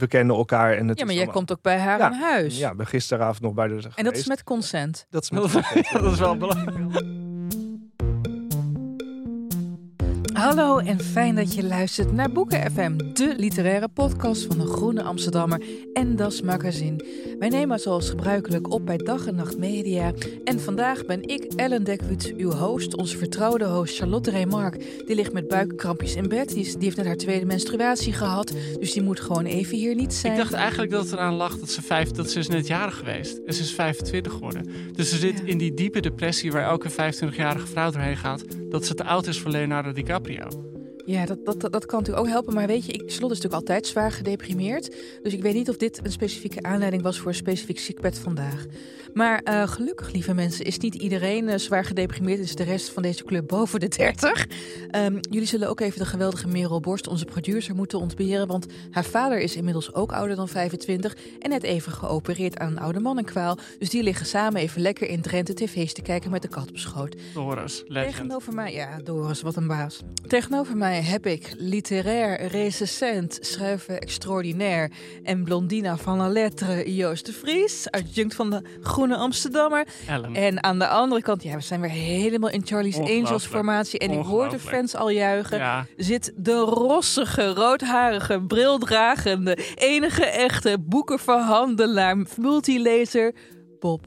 We kennen elkaar en het Ja, maar jij komt ook bij haar Ja, aan huis. Ja, ben gisteravond nog bij de en dat is met consent. Dat is met dat is wel belangrijk. Hallo en fijn dat je luistert naar Boeken FM, de literaire podcast van de Groene Amsterdammer en Das Magazine. Wij nemen zoals gebruikelijk op bij Dag en Nacht Media. En vandaag ben ik, Ellen Dekwits, uw host, onze vertrouwde host Charlotte Remark. Die ligt met buikkrampjes in bed. Die, is- die heeft net haar tweede menstruatie gehad, dus die moet gewoon even hier niet zijn. Ik dacht eigenlijk dat het eraan lag dat ze, vijf, dat ze is net jarig geweest. En ze is 25 geworden. Dus ze zit Ja. in die diepe depressie waar elke 25-jarige vrouw doorheen gaat. Dat ze te oud is voor Leonardo DiCaprio. Ja, dat, dat, dat kan natuurlijk ook helpen. Maar weet je, ik, Charlotte is natuurlijk altijd zwaar gedeprimeerd. Dus ik weet niet of dit een specifieke aanleiding was voor een specifiek ziekbed vandaag. Maar eh, gelukkig, lieve mensen, is niet iedereen eh, zwaar gedeprimeerd. Is de rest van deze club boven de 30. Ehm, jullie zullen ook even de geweldige Merel Borst, onze producer, moeten ontberen. Want haar vader is inmiddels ook ouder dan 25. En net even geopereerd aan een oude mannenkwaal. Dus die liggen samen even lekker in Drenthe tv's te kijken met de kat op schoot. Doris, legend. Tegenover mij, ja, Doris, wat een baas. Tegenover mij heb ik literair recensent, schrijver extraordinair en blondina van la lettre Joost de Vries, adjunct van de Groene Amsterdammer. Ellen. En aan de andere kant, ja, we zijn weer helemaal in Charlie's Angels formatie en ik hoor de fans al juichen. Ja, Zit de rossige, roodharige, brildragende, enige echte boekenverhandelaar, multilezer Bob.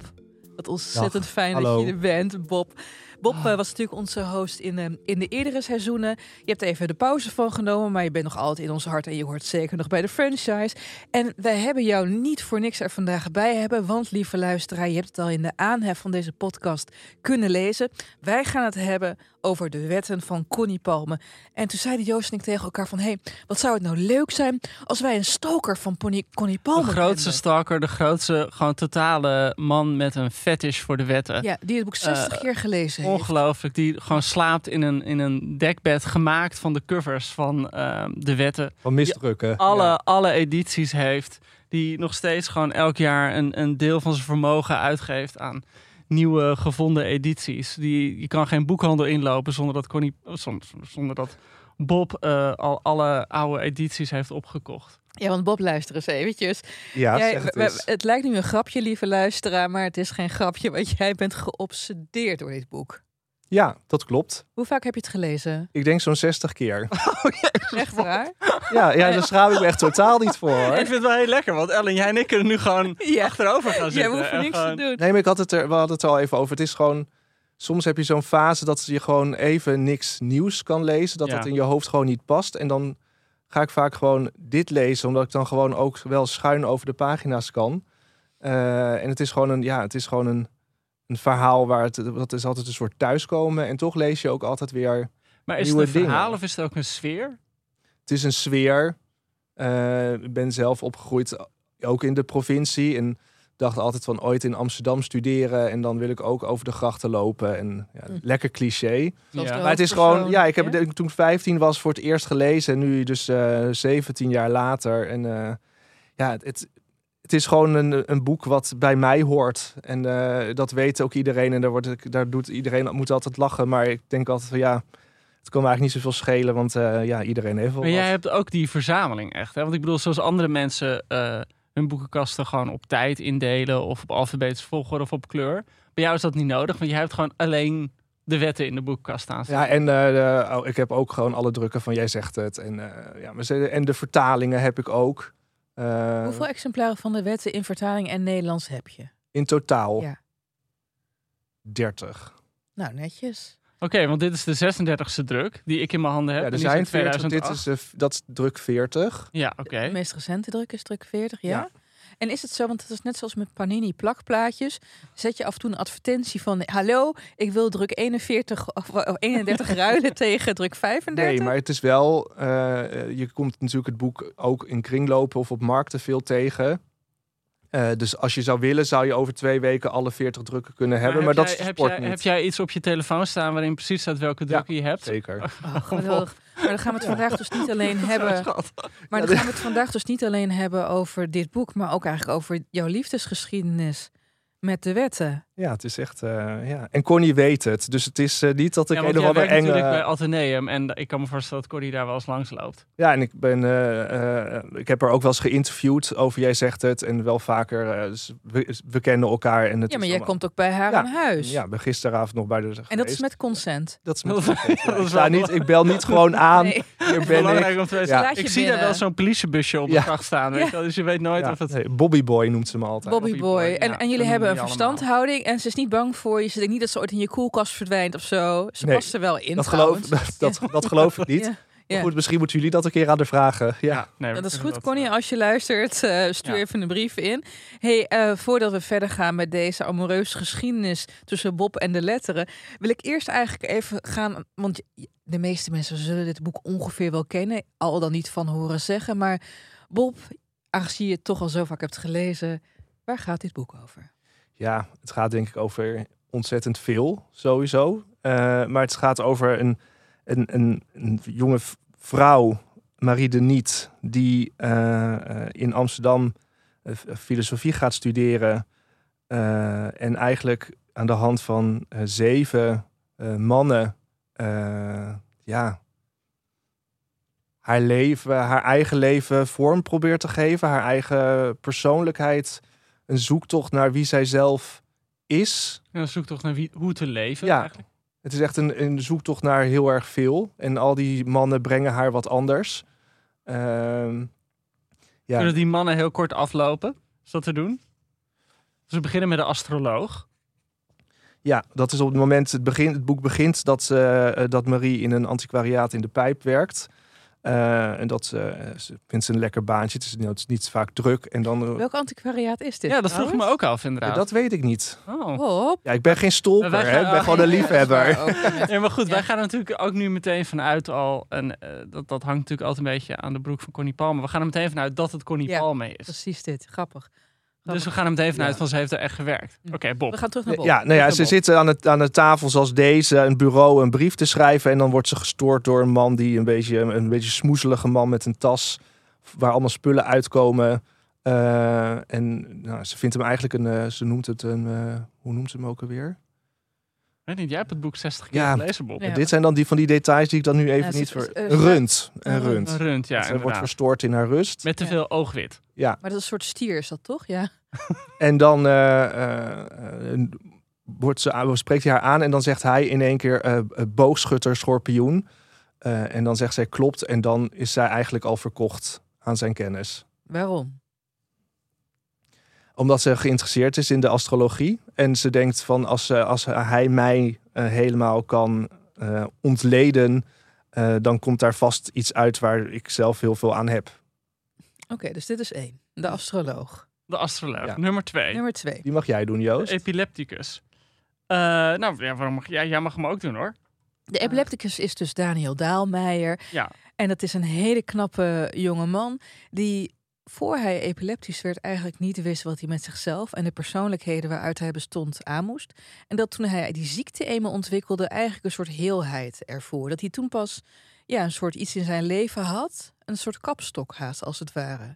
Wat ontzettend Dag, fijn dat je er bent, Bob. Bob eh, was natuurlijk onze host in, eh, in de eerdere seizoenen. Je hebt even de pauze van genomen, maar je bent nog altijd in ons hart en je hoort zeker nog bij de franchise. En wij hebben jou niet voor niks er vandaag bij hebben, want lieve luisteraar, je hebt het al in de aanhef van deze podcast kunnen lezen. Wij gaan het hebben over de wetten van Connie Palme. En toen zeiden Joost en ik tegen elkaar van, hé, hey, wat zou het nou leuk zijn als wij een stoker van Connie, Connie de grootste kenden? stalker, de grootste, gewoon totale man met een fetish voor de wetten. Ja, die het boek 60 Eh, keer gelezen heeft. Ongelooflijk, die gewoon slaapt in een, in een dekbed gemaakt van de covers van ehm, de wetten. Van misdrukken. alle, Ja. alle edities heeft. Die nog steeds gewoon elk jaar een, een deel van zijn vermogen uitgeeft aan nieuwe gevonden edities. Die, je kan geen boekhandel inlopen zonder dat, Connie, zonder, zonder dat Bob eh, al alle oude edities heeft opgekocht. Ja, want Bob, luister eens eventjes. Ja, Jij- zeg het we- het lijkt nu een grapje, lieve luisteraar, maar het is geen grapje, want jij bent geobsedeerd door dit boek. Ja, dat klopt. Hoe vaak heb je het gelezen? Ik denk zo'n 60 keer. Echt waar? Ja, ja daar schaam ik me echt totaal niet voor. Ik Hoor. vind het wel heel lekker, want Ellen, jij en ik kunnen nu gewoon Ja. achterover gaan Jij zitten. hoeft er en niks gewoon- te doen. Nee, maar ik had het er, we hadden het er al even over. Het is gewoon... Soms heb je zo'n fase dat je gewoon even niks nieuws kan lezen. Dat Ja. dat in je hoofd gewoon niet past. En dan ga ik vaak gewoon dit lezen. Omdat ik dan gewoon ook wel schuin over de pagina's kan. Eh, en het is gewoon een, ja, het is gewoon een, een verhaal waar het, dat is altijd een soort thuiskomen. En toch lees je ook altijd weer Maar is nieuwe het een verhaal dingen. of is het ook een sfeer? Het is een sfeer. Eh, ik ben zelf opgegroeid ook in de provincie. En dacht altijd van ooit in Amsterdam studeren. En dan wil ik ook over de grachten lopen. En ja, Hm. lekker cliché. Ja. Maar het is gewoon, ja, ik heb het toen ik 15 was voor het eerst gelezen. En nu dus eh 17 jaar later. En eh, ja, het, het, is gewoon een, een boek wat bij mij hoort. En eh, dat weet ook iedereen. En daar, wordt, daar doet iedereen moet altijd lachen. Maar ik denk altijd van ja, het kan me eigenlijk niet zoveel schelen. Want eh, ja, iedereen heeft wel Maar jij hebt ook die verzameling echt. Hè? Want ik bedoel, zoals andere mensen eh, hun boekenkasten gewoon op tijd indelen. Of op alfabetische volgorde of op kleur. Bij jou is dat niet nodig, want je hebt gewoon alleen de wetten in de boekenkast staan. Ja, en de, oh, ik heb ook gewoon alle drukken van jij zegt het. En, ja, maar ze, en de vertalingen heb ik ook. Eh, Hoeveel exemplaren van de wetten in vertaling en Nederlands heb je? In totaal Ja. 30. Nou, netjes. Oké, want dit is de 36e druk die ik in mijn handen heb. Ja, er zijn is uit 40. Dit 2008. is, dat is druk 40. Ja, oké. De meest recente druk is druk 40, ja? Ja. En is het zo, want het is net zoals met Panini plakplaatjes. Zet je af en toe een advertentie van... Hallo, ik wil druk 41 of of 31 ruilen tegen druk 35. Nee, maar het is wel. eh, eh, je komt natuurlijk het boek ook in kringlopen of op markten veel tegen. Eh, dus als je zou willen, zou je over twee weken alle 40 drukken kunnen hebben. Maar, heb dat jij- is de heb sport jij, niet. Heb jij iets op je telefoon staan waarin precies staat welke drukken je hebt? Zeker. Oh, geweldig. Maar dan gaan we het vandaag dus niet alleen hebben... Maar dan gaan we het vandaag dus niet alleen hebben over dit boek... maar ook eigenlijk over jouw liefdesgeschiedenis met de wetten. Ja, het is echt. eh, ja. En Connie weet het. Dus het is eh, niet dat ik Ja, jij ander werkt natuurlijk bij enge. Atheneum en ik kan me voorstellen dat Corrie daar wel eens langs loopt. Ja, en ik ben. eh, eh, ik heb haar ook wel eens geïnterviewd over jij zegt het. En wel vaker. eh, dus we, we kennen elkaar. En het Ja, maar jij allemaal- komt ook bij haar Ja, aan huis. Ja, ben gisteravond nog bij de. en dat is met consent. Dat is met. Dat- consent, ja. dat is ik, niet, ik bel niet gewoon aan. Nee. Hier ben ik. Belangrijk om te weten. Ja. Laat je Ik zie daar wel zo'n politiebusje op de Ja. gracht staan. Weet je wel, dus je weet nooit Ja, of het... Bobby Boy noemt ze me altijd. Bobby Bobby Boy. Boy, En, ja, en jullie hebben een allemaal. verstandhouding en ze is niet bang voor je. Ze denkt niet dat ze ooit in je koelkast verdwijnt of zo. Ze Nee, past er wel in dat, geloof, dat, dat, dat geloof ik niet. Ja. Maar Ja. goed, misschien moeten jullie dat een keer aan de vragen. Ja. nee, Dat is goed, Connie. Als je luistert, eh, stuur Ja. even een brief in. Hey, eh, voordat we verder gaan met deze amoureuze geschiedenis tussen Bob en de letteren, wil ik eerst eigenlijk even gaan. Want de meeste mensen zullen dit boek ongeveer wel kennen, al dan niet van horen zeggen. Maar Bob, aangezien je het toch al zo vaak hebt gelezen, waar gaat dit boek over? Ja, het gaat denk ik over ontzettend veel, sowieso. Eh, maar het gaat over een, een, een, een jonge vrouw, Marie de Niet, die eh, in Amsterdam eh, filosofie gaat studeren. en eigenlijk aan de hand van zeven mannen, ja, haar leven, haar eigen leven vorm probeert te geven. Haar eigen persoonlijkheid, een zoektocht naar wie zij zelf is. Ja, zoek toch naar wie, hoe te leven Ja. eigenlijk. Het is echt een, een zoektocht naar heel erg veel. En al die mannen brengen haar wat anders. Ehm, ja, Kunnen die mannen heel kort aflopen? Is dat te doen? Dus we beginnen met de astroloog. ja, dat is op het moment, het, begin, het boek begint dat, ze, eh, dat Marie in een antiquariaat in de pijp werkt. Eh, en dat ze, eh, ze vindt ze een lekker baantje. Het is, het is niet vaak druk. En dan, eh, Welk antiquariaat is dit? Ja, dat vroeg ik me ook af inderdaad. dat weet ik niet. Oh. Hop. Ja, ik ben geen stolper, hè? ik ben oh, gewoon een is liefhebber. Ja, maar goed, Ja. wij gaan er natuurlijk ook nu meteen vanuit al. En eh, dat, dat hangt natuurlijk altijd een beetje aan de broek van Connie Palme. We gaan er meteen vanuit dat het Connie Ja, Palme is. Precies dit, grappig. Dus we gaan meteen vanuit Ja. van ze heeft er echt gewerkt. Ja. Oké, Bob. We gaan terug naar Bob. Ja, nou ja, ze zitten aan, het, aan de tafel zoals deze, een bureau, een brief te schrijven. En dan wordt ze gestoord door een man die een beetje een beetje smoezelige man met een tas waar allemaal spullen uitkomen. Eh, en nou, ze vindt hem eigenlijk een, eh, ze noemt het een, eh, hoe noemt ze hem ook alweer? Weet niet, jij hebt het boek 60 keer Ja. gelezen, Bob. Ja. Dit zijn dan die van die details die ik dan nu even Ja, niet ver. Een rund, een een rund. Een rund, ja, ze wordt verstoord in haar rust. Met te Ja. veel oogwit. Ja, Maar dat is een soort stier, is dat toch? Ja. En dan eh, eh, eh, wordt ze, spreekt hij haar aan en dan zegt hij in één keer boogschutter, schorpioen. En dan zegt zij klopt en dan is zij eigenlijk al verkocht aan zijn kennis. Waarom? Omdat ze geïnteresseerd is in de astrologie. En ze denkt van als, als hij mij helemaal kan eh, ontleden, dan komt daar vast iets uit waar ik zelf heel veel aan heb. Oké, dus dit is één. De astroloog. De astroloog. Ja. Nummer twee. Nummer twee. Die mag jij doen, Joost. De epilepticus. Eh, nou, ja, waarom mag, ja, jij mag hem ook doen hoor. De epilepticus is dus Daniel Daalmeijer. Ja. En dat is een hele knappe jonge man die voor hij epileptisch werd eigenlijk niet wist wat hij met zichzelf en de persoonlijkheden waaruit hij bestond aan moest. En dat toen hij die ziekte eenmaal ontwikkelde, eigenlijk een soort heelheid ervoor. Dat hij toen pas ja, een soort iets in zijn leven had, een soort kapstok haast als het ware.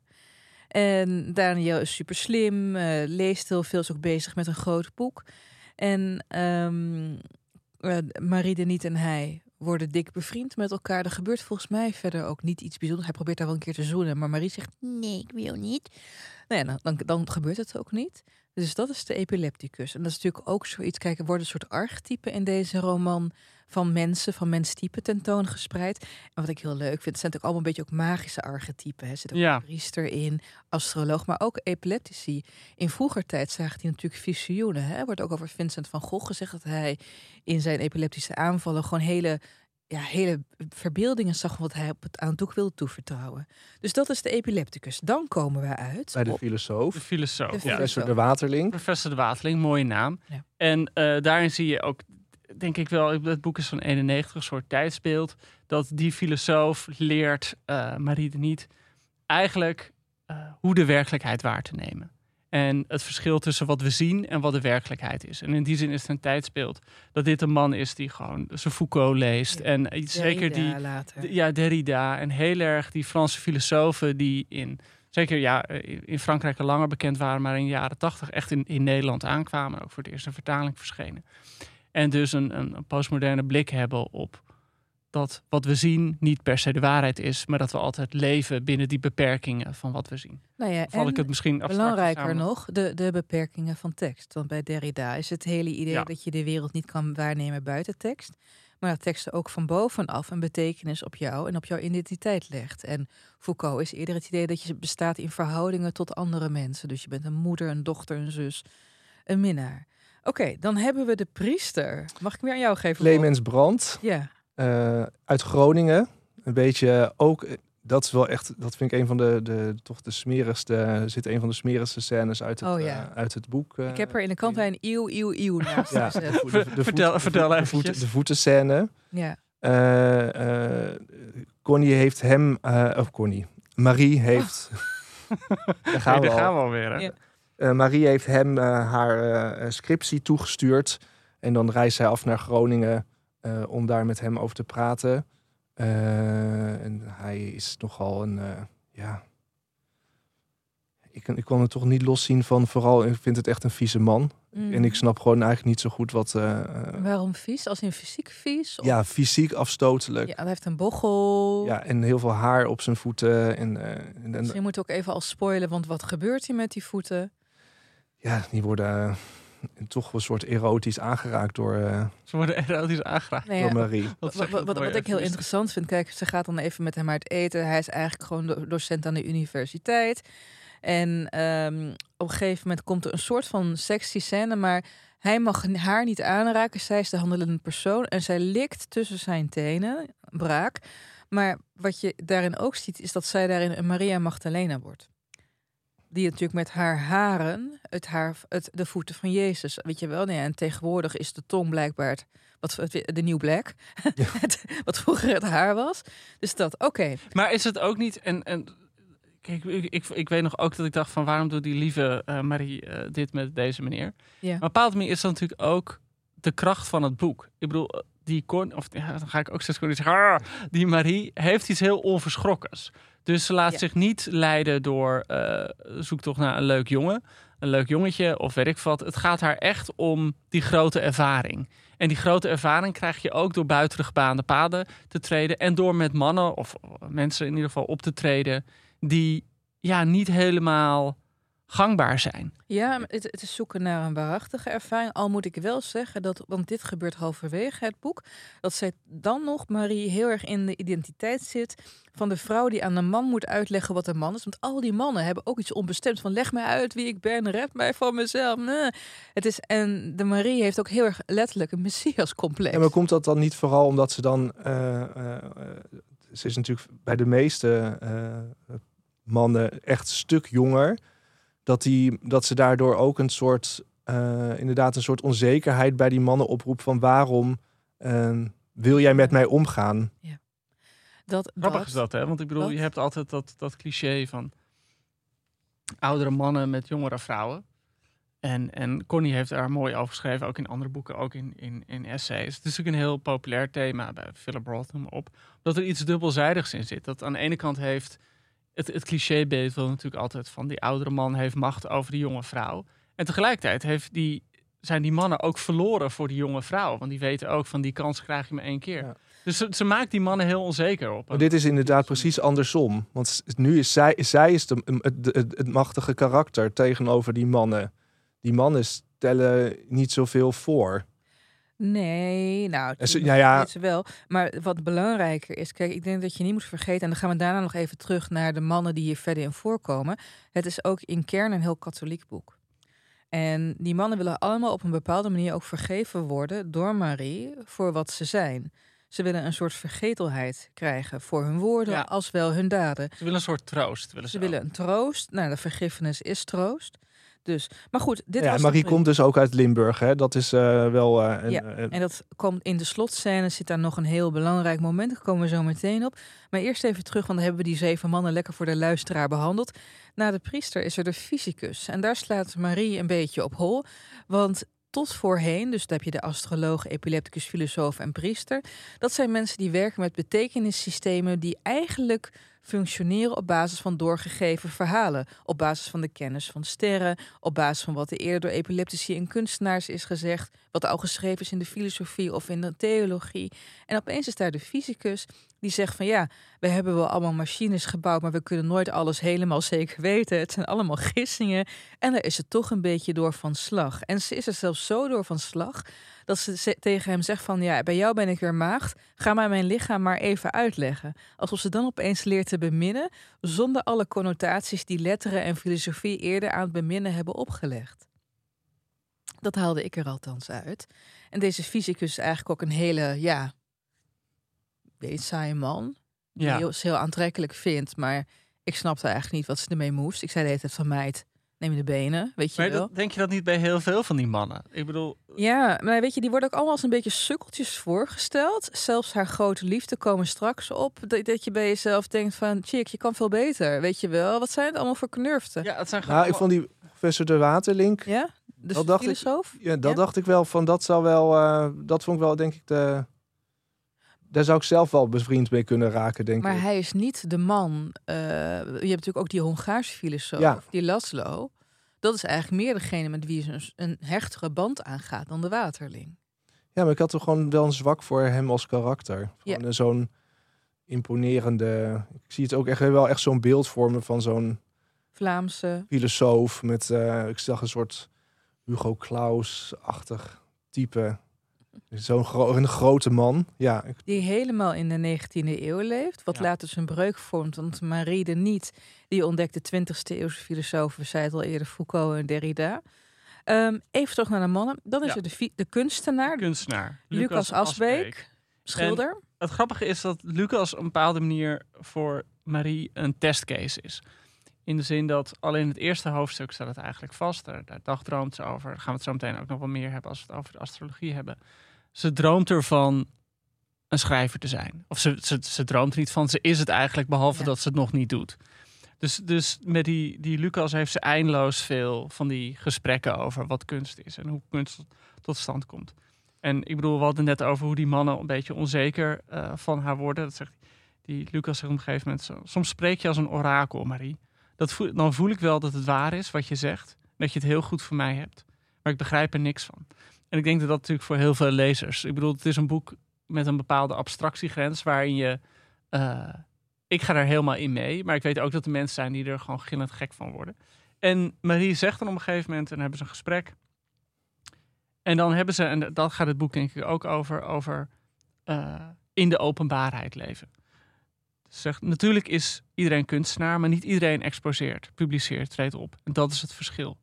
En Daniel is super slim, eh, leest heel veel, is ook bezig met een groot boek. En ehm uh, Marie de Niet en hij worden dik bevriend met elkaar. Er gebeurt volgens mij verder ook niet iets bijzonders. Hij probeert daar wel een keer te zoenen, maar Marie zegt nee, ik wil niet. Nou ja, dan, dan gebeurt het ook niet. Dus dat is de epilepticus. En dat is natuurlijk ook zoiets. Kijk, er worden een soort archetypen in deze roman van mensen, van menstypen tentoongespreid. En wat ik heel leuk vind, het zijn natuurlijk allemaal een beetje ook magische archetypen. Er zit ook Ja. een priester in, astroloog, maar ook epileptici. In vroeger tijd zagen die natuurlijk visioenen. Hè? Er wordt ook over Vincent van Gogh gezegd dat hij in zijn epileptische aanvallen gewoon hele, ja, hele verbeeldingen zag wat hij op het, aan het doek wilde toevertrouwen. Dus dat is de epilepticus. Dan komen we uit. Bij de op- filosoof, De filosoof. De ja. professor De Waterling. Professor de Waterling, mooie naam. Ja. En eh, daarin zie je ook, denk ik wel, het boek is van 91, een soort tijdsbeeld, dat die filosoof leert eh, Marie de Niet eigenlijk eh, hoe de werkelijkheid waar te nemen. En het verschil tussen wat we zien en wat de werkelijkheid is. En in die zin is het een tijdsbeeld dat dit een man is die gewoon zijn Foucault leest. Ja. En zeker die, Derrida later. ja, Derrida en heel erg die Franse filosofen die in, zeker ja, eh, in Frankrijk al langer bekend waren, maar in de jaren tachtig echt in, in Nederland aankwamen. Ook voor het eerst een vertaling verschenen. En dus een, een postmoderne blik hebben op dat wat we zien niet per se de waarheid is, maar dat we altijd leven binnen die beperkingen van wat we zien. Nou ja, Val en ik het misschien belangrijker samen? nog, de, de beperkingen van tekst. Want bij Derrida is het hele idee Ja. dat je de wereld niet kan waarnemen buiten tekst. Maar dat teksten ook van bovenaf een betekenis op jou en op jouw identiteit legt. En Foucault is eerder het idee dat je bestaat in verhoudingen tot andere mensen. Dus je bent een moeder, een dochter, een zus, een minnaar. Oké, dan hebben we de priester. Mag ik weer aan jou geven? Clemens Brandt Ja, uit Groningen. Een beetje ook, eh, dat is wel echt, dat vind ik een van de, de toch de smerigste, er zit een van de smerigste scènes uit het, Oh ja. eh, uit het boek. eh, ik heb er in de kantlijn eeuw, eeuw, eeuw naast Ja. gezet. de, de, de Vertel- voet- vertel de, voetenscène. Ja, Eh, eh, Connie heeft hem, eh of Connie, Marie heeft. Daar gaan Nee, we daar al. gaan we alweer. hè? Ja. Eh, Marie heeft hem eh, haar eh, scriptie toegestuurd. En dan reist hij af naar Groningen eh, om daar met hem over te praten. Eh, en hij is nogal een, eh, ja... Ik, ik kon het toch niet loszien van vooral, ik vind het echt een vieze man. Mm. En ik snap gewoon eigenlijk niet zo goed wat... eh, eh, Waarom vies? Als in fysiek vies? Of- ja, fysiek afstotelijk. Ja, hij heeft een bochel. Ja, en heel veel haar op zijn voeten. En, eh, en, en- Misschien moet ook even al spoilen, want wat gebeurt hier met die voeten? ja, die worden eh, toch een soort erotisch aangeraakt door, eh, Ze worden erotisch aangeraakt. Nou door ja, Marie. Wat wat, wat, ik heel interessant vind, kijk, ze gaat dan even met hem uit eten. Hij is eigenlijk gewoon do- docent aan de universiteit. En ehm, op een gegeven moment komt er een soort van sexy scène, maar hij mag haar niet aanraken. Zij is de handelende persoon en zij likt tussen zijn tenen, braak. Maar wat je daarin ook ziet, is dat zij daarin een Maria Magdalena wordt. Die natuurlijk met haar haren het haar, het, de voeten van Jezus. Weet je wel? Nee, en tegenwoordig is de tong blijkbaar het, wat, het- de nieuw black. Het- wat vroeger het haar was. Dus dat, oké. Maar is het ook niet. En, en kijk, ik, ik, ik weet nog ook dat ik dacht van waarom doet die lieve eh, Marie eh, dit met deze meneer? Ja. Maar op een bepaalde manier is dat natuurlijk ook de kracht van het boek. Ik bedoel, die kon, of ja, dan ga ik ook steeds Connie zeggen, "Ah!" die Marie heeft iets heel onverschrokkens. Dus ze laat Ja. zich niet leiden door eh zoektocht naar een leuk jongen, een leuk jongetje of weet ik wat. Het gaat haar echt om die grote ervaring. En die grote ervaring krijg je ook door buiten de gebaande paden te treden. En door met mannen of mensen in ieder geval op te treden die ja, niet helemaal gangbaar zijn. Ja, het, het is zoeken naar een waarachtige ervaring. Al moet ik wel zeggen dat, want dit gebeurt halverwege het boek, dat zij dan nog, Marie, heel erg in de identiteit zit van de vrouw die aan de man moet uitleggen wat een man is. Want al die mannen hebben ook iets onbestemd van leg mij uit wie ik ben, red mij van mezelf. Nee. Het is, en de Marie heeft ook heel erg letterlijk een messias-complex. En maar komt dat dan niet vooral omdat ze dan... eh, eh, ze is natuurlijk bij de meeste eh, mannen echt een stuk jonger. Dat, die, dat ze daardoor ook een soort... eh, inderdaad een soort onzekerheid bij die mannen oproept van waarom... eh, wil jij met mij omgaan? dat, Grappig is dat, hè? Want ik bedoel, je hebt altijd dat, dat cliché van oudere mannen met jongere vrouwen. En, en Connie heeft daar mooi over geschreven, ook in andere boeken, ook in, in, in essays. Het is natuurlijk een heel populair thema bij Philip Roth, op. Dat er iets dubbelzijdigs in zit. Dat aan de ene kant heeft het, het clichébeeld wil natuurlijk altijd van die oudere man heeft macht over die jonge vrouw. En tegelijkertijd heeft die, zijn die mannen ook verloren voor die jonge vrouw. Want die weten ook van die kans krijg je maar één keer. Ja. Dus ze, ze maakt die mannen heel onzeker op. Maar dit is inderdaad precies andersom. Want nu is zij, zij is de, het, het, het machtige karakter tegenover die mannen. Die mannen stellen niet zoveel voor. Nee, nou, ja, ja. weet ze wel. Maar wat belangrijker is, kijk, ik denk dat je niet moet vergeten, en dan gaan we daarna nog even terug naar de mannen die hier verder in voorkomen. Het is ook in kern een heel katholiek boek. En die mannen willen allemaal op een bepaalde manier ook vergeven worden door Marie voor wat ze zijn. Ze willen een soort vergetelheid krijgen voor hun woorden Ja. als wel hun daden. Ze willen een soort troost. Willen ze Ze willen een troost. Nou, de vergiffenis is troost. Dus, maar goed, dit ja, was Marie komt dus ook uit Limburg. Hè? Dat is eh, wel... eh, een, Ja, eh, En dat komt in de slotscène, zit daar nog een heel belangrijk moment. Daar komen we zo meteen op. Maar eerst even terug, want dan hebben we die zeven mannen lekker voor de luisteraar behandeld. Na de priester is er de fysicus. En daar slaat Marie een beetje op hol. Want tot voorheen, dus daar heb je de astroloog, epilepticus, filosoof en priester. Dat zijn mensen die werken met betekenissystemen die eigenlijk functioneren op basis van doorgegeven verhalen. Op basis van de kennis van sterren, op basis van wat er eerder door epileptici en kunstenaars is gezegd, wat al geschreven is in de filosofie of in de theologie. En opeens is daar de fysicus die zegt van ja, we hebben wel allemaal machines gebouwd, maar we kunnen nooit alles helemaal zeker weten. Het zijn allemaal gissingen. En daar is ze toch een beetje door van slag. En ze is er zelfs zo door van slag dat ze tegen hem zegt van ja, bij jou ben ik weer maagd. Ga mij mijn lichaam maar even uitleggen. Alsof ze dan opeens leert te beminnen zonder alle connotaties die letteren en filosofie eerder aan het beminnen hebben opgelegd. Dat haalde ik er althans uit. En deze fysicus is eigenlijk ook een hele, ja, weet saaie man. Die Ja. heel, ze heel aantrekkelijk vindt, maar ik snapte eigenlijk niet wat ze ermee moest. Ik zei de hele tijd van meid, neem je de benen, weet je Maar wel. dat, denk je dat niet bij heel veel van die mannen? Ik bedoel, Ja, maar weet je, die worden ook allemaal als een beetje sukkeltjes voorgesteld. Zelfs haar grote liefde komen straks op. Dat, dat je bij jezelf denkt van, chick, je kan veel beter. Weet je wel, wat zijn het allemaal voor knurften? Ja, ja, het zijn gewoon nou, ik vond die professor de Waterlink... de Dat dacht ik- filosoof? Ja, dat Ja? dacht ik wel van dat zou wel, eh, dat vond ik wel denk ik de, daar zou ik zelf wel bevriend mee kunnen raken denk Maar ik. hij is niet de man. eh, je hebt natuurlijk ook die Hongaarse filosoof, Ja. die Laszlo. Dat is eigenlijk meer degene met wie ze een, hechtere band aangaat dan de waterling. Ja, maar ik had toch gewoon wel een zwak voor hem als karakter. Gewoon een zo'n imponerende. Ik zie het ook echt wel echt zo'n beeld vormen van zo'n Vlaamse. filosoof met, eh, ik zag een soort Hugo Claus-achtig type. Zo'n gro een grote man. Ja, Die helemaal in de 19e eeuw leeft. Wat Ja. later zijn breuk vormt. Want Marie de Niet, die ontdekte 20e eeuwse filosofen. We zeiden het al eerder, Foucault en Derrida. Ehm, even terug naar de mannen. Dan is Ja. er de, de kunstenaar, kunstenaar. Lucas Asbeek, schilder. Het grappige is dat Lucas op een bepaalde manier voor Marie een testcase is. In de zin dat al in het eerste hoofdstuk staat het eigenlijk vast. Daar, daar dagdroomt ze over. Daar gaan we het zo meteen ook nog wel meer hebben als we het over de astrologie hebben. Ze droomt ervan een schrijver te zijn. Of ze, ze, ze droomt er niet van. Ze is het eigenlijk, behalve Ja. dat ze het nog niet doet. Dus, dus met die, die Lucas heeft ze eindeloos veel van die gesprekken over wat kunst is en hoe kunst tot stand komt. En ik bedoel, we hadden net over hoe die mannen een beetje onzeker eh, van haar worden. Dat zegt die Lucas zegt op een gegeven moment zo. Soms spreek je als een orakel, Marie. Dat voel, dan voel ik wel dat het waar is wat je zegt. Dat je het heel goed voor mij hebt. Maar ik begrijp er niks van. En ik denk dat dat natuurlijk voor heel veel lezers. Ik bedoel, het is een boek met een bepaalde abstractiegrens waarin je. eh, ik ga er helemaal in mee. Maar ik weet ook dat er mensen zijn die er gewoon gillend gek van worden. En Marie zegt dan op een gegeven moment, en dan hebben ze een gesprek. En dan hebben ze, en dat gaat het boek denk ik ook over, over eh, in de openbaarheid leven. Ze zegt, natuurlijk is iedereen kunstenaar, maar niet iedereen exposeert, publiceert, treedt op. En dat is het verschil.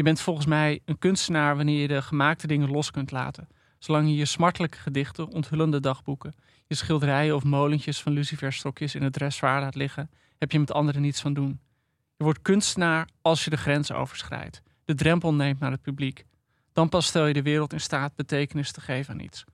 Je bent volgens mij een kunstenaar wanneer je de gemaakte dingen los kunt laten. Zolang je je smartelijke gedichten, onthullende dagboeken, je schilderijen of molentjes van luciferstokjes in het dressoir laat liggen, heb je met anderen niets van doen. Je wordt kunstenaar als je de grens overschrijdt, de drempel neemt naar het publiek. Dan pas stel je de wereld in staat betekenis te geven aan iets.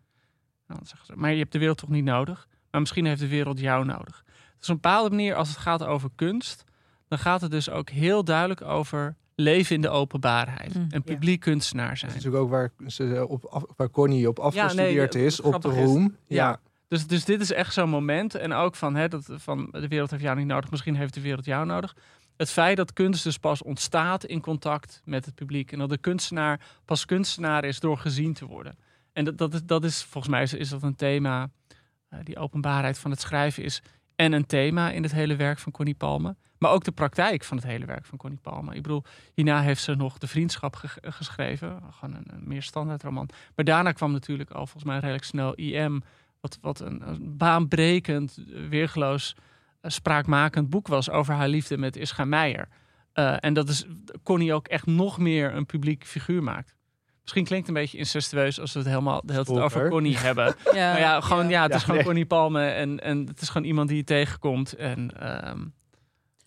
Nou, dan zeggen ze, maar je hebt de wereld toch niet nodig? Maar misschien heeft de wereld jou nodig. Dus op een bepaalde manier, als het gaat over kunst, dan gaat het dus ook heel duidelijk over leven in de openbaarheid. Mm, en ja. publiek kunstenaar dat zijn. is natuurlijk ook waar, ze op af, waar Connie op afgestudeerd is, op de is- Roem. ja. Ja, Dus, dus dit is echt zo'n moment. En ook van, hè, dat, van de wereld heeft jou niet nodig, misschien heeft de wereld jou nodig. Het feit dat kunst dus pas ontstaat in contact met het publiek. En dat de kunstenaar pas kunstenaar is door gezien te worden. En dat, dat, is, dat is volgens mij is, is dat een thema. eh, die openbaarheid van het schrijven is en een thema in het hele werk van Connie Palme. Maar ook de praktijk van het hele werk van Connie Palme. Ik bedoel, hierna heeft ze nog De Vriendschap ge- geschreven. Gewoon een, een meer standaard roman. Maar daarna kwam natuurlijk al volgens mij redelijk snel IM. Wat, wat een, een baanbrekend, weergeloos, eh, spraakmakend boek was over haar liefde met Ischa Meijer. Eh, en dat is Connie ook echt nog meer een publiek figuur maakt. Misschien klinkt het een beetje incestueus als we het helemaal de hele tijd over. Connie hebben. Ja, Maar ja, gewoon, ja, het is Ja, gewoon nee. Connie Palme en, en het is gewoon iemand die je tegenkomt. En, ehm,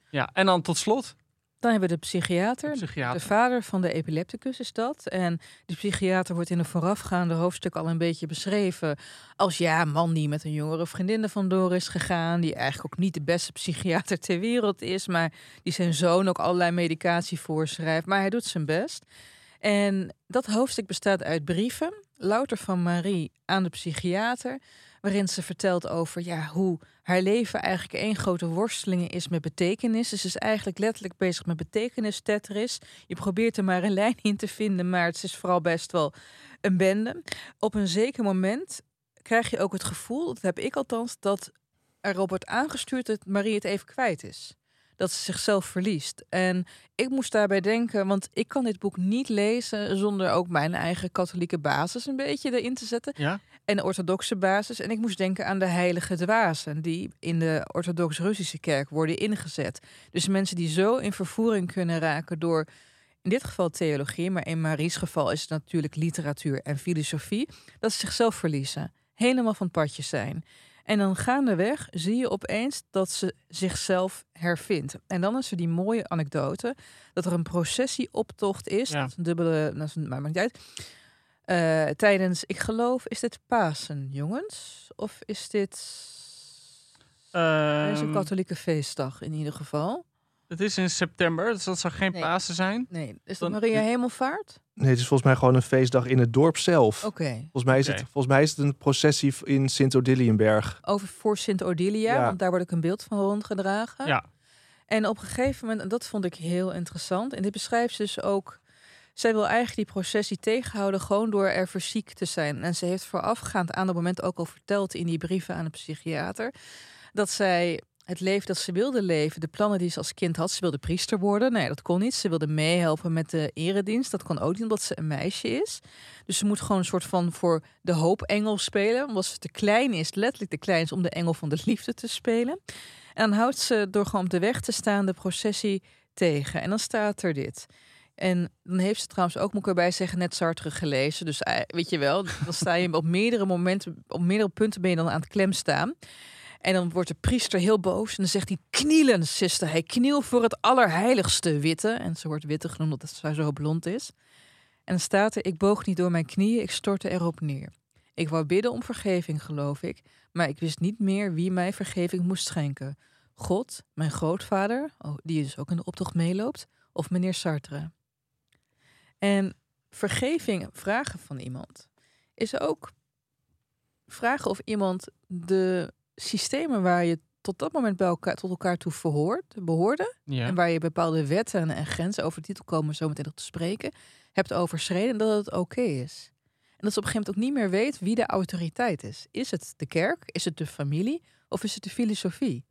ja. en dan tot slot, Dan hebben we de psychiater. de psychiater. De vader van de epilepticus is dat. En die psychiater wordt in een voorafgaande hoofdstuk al een beetje beschreven als ja, man die met een jongere vriendin er vandoor is gegaan. Die eigenlijk ook niet de beste psychiater ter wereld is. Maar die zijn zoon ook allerlei medicatie voorschrijft. Maar hij doet zijn best. En dat hoofdstuk bestaat uit brieven, louter van Marie aan de psychiater, waarin ze vertelt over ja, hoe haar leven eigenlijk één grote worsteling is met betekenis. Dus ze is eigenlijk letterlijk bezig met betekenis Tetris. Je probeert er maar een lijn in te vinden, maar het is vooral best wel een bende. Op een zeker moment krijg je ook het gevoel, dat heb ik althans, dat erop wordt aangestuurd dat Marie het even kwijt is. Dat ze zichzelf verliest. En ik moest daarbij denken, want ik kan dit boek niet lezen zonder ook mijn eigen katholieke basis een beetje erin te zetten. Ja? En de orthodoxe basis. En ik moest denken aan de heilige dwazen die in de orthodox-Russische kerk worden ingezet. Dus mensen die zo in vervoering kunnen raken door in dit geval theologie, maar in Marie's geval is het natuurlijk literatuur en filosofie, dat ze zichzelf verliezen. Helemaal van het padje zijn. En dan gaandeweg zie je opeens dat ze zichzelf hervindt. En dan is er die mooie anekdote dat er een processieoptocht is. Ja. Dat is een dubbele, dat is een, maar maakt niet uit. Eh, tijdens, ik geloof, is dit Pasen, jongens? Of is dit... Is een Ehm, katholieke feestdag in ieder geval. het is in september, dus dat zou geen Nee. Pasen zijn. Nee, is dat Dan- Maria Hemelvaart? Nee, het is volgens mij gewoon een feestdag in het dorp zelf. Oké. Volgens, mij is het, volgens mij is het een processie in Sint-Odiliënberg. Over voor Sint Odilia, Ja. want daar wordt ook een beeld van rondgedragen. Ja. En op een gegeven moment, en dat vond ik heel interessant. En dit beschrijft ze dus ook. Zij wil eigenlijk die processie tegenhouden, gewoon door er fysiek te zijn. En ze heeft voorafgaand aan dat moment ook al verteld in die brieven aan de psychiater. dat zij het leven dat ze wilde leven, de plannen die ze als kind had. Ze wilde priester worden. Nee, dat kon niet. Ze wilde meehelpen met de eredienst. Dat kon ook niet, omdat ze een meisje is. Dus ze moet gewoon een soort van voor de hoopengel spelen. Omdat ze te klein is, letterlijk te klein is, om de engel van de liefde te spelen. En dan houdt ze door gewoon op de weg te staan de processie tegen. En dan staat er dit. En dan heeft ze trouwens ook, moet ik erbij zeggen, net Sartre gelezen. Dus eh, weet je wel, dan sta je op meerdere momenten, op meerdere punten ben je dan aan het klem staan. En dan wordt de priester heel boos en dan zegt hij, knielen, zuster. Hij kniel voor het allerheiligste witte. En ze wordt witte genoemd omdat zij zo blond is. En dan staat er, ik boog niet door mijn knieën, ik stortte erop neer. Ik wou bidden om vergeving, geloof ik. Maar ik wist niet meer wie mij vergeving moest schenken. God, mijn grootvader, oh, die dus ook in de optocht meeloopt, of meneer Sartre. En vergeving vragen van iemand is ook vragen of iemand de systemen waar je tot dat moment bij elkaar, tot elkaar toe verhoort, behoorde, Ja. en waar je bepaalde wetten en grenzen over titel komen zo meteen nog te spreken, hebt overschreden, dat het oké is. En dat ze op een gegeven moment ook niet meer weet wie de autoriteit is. Is het de kerk? Is het de familie? Of is het de filosofie?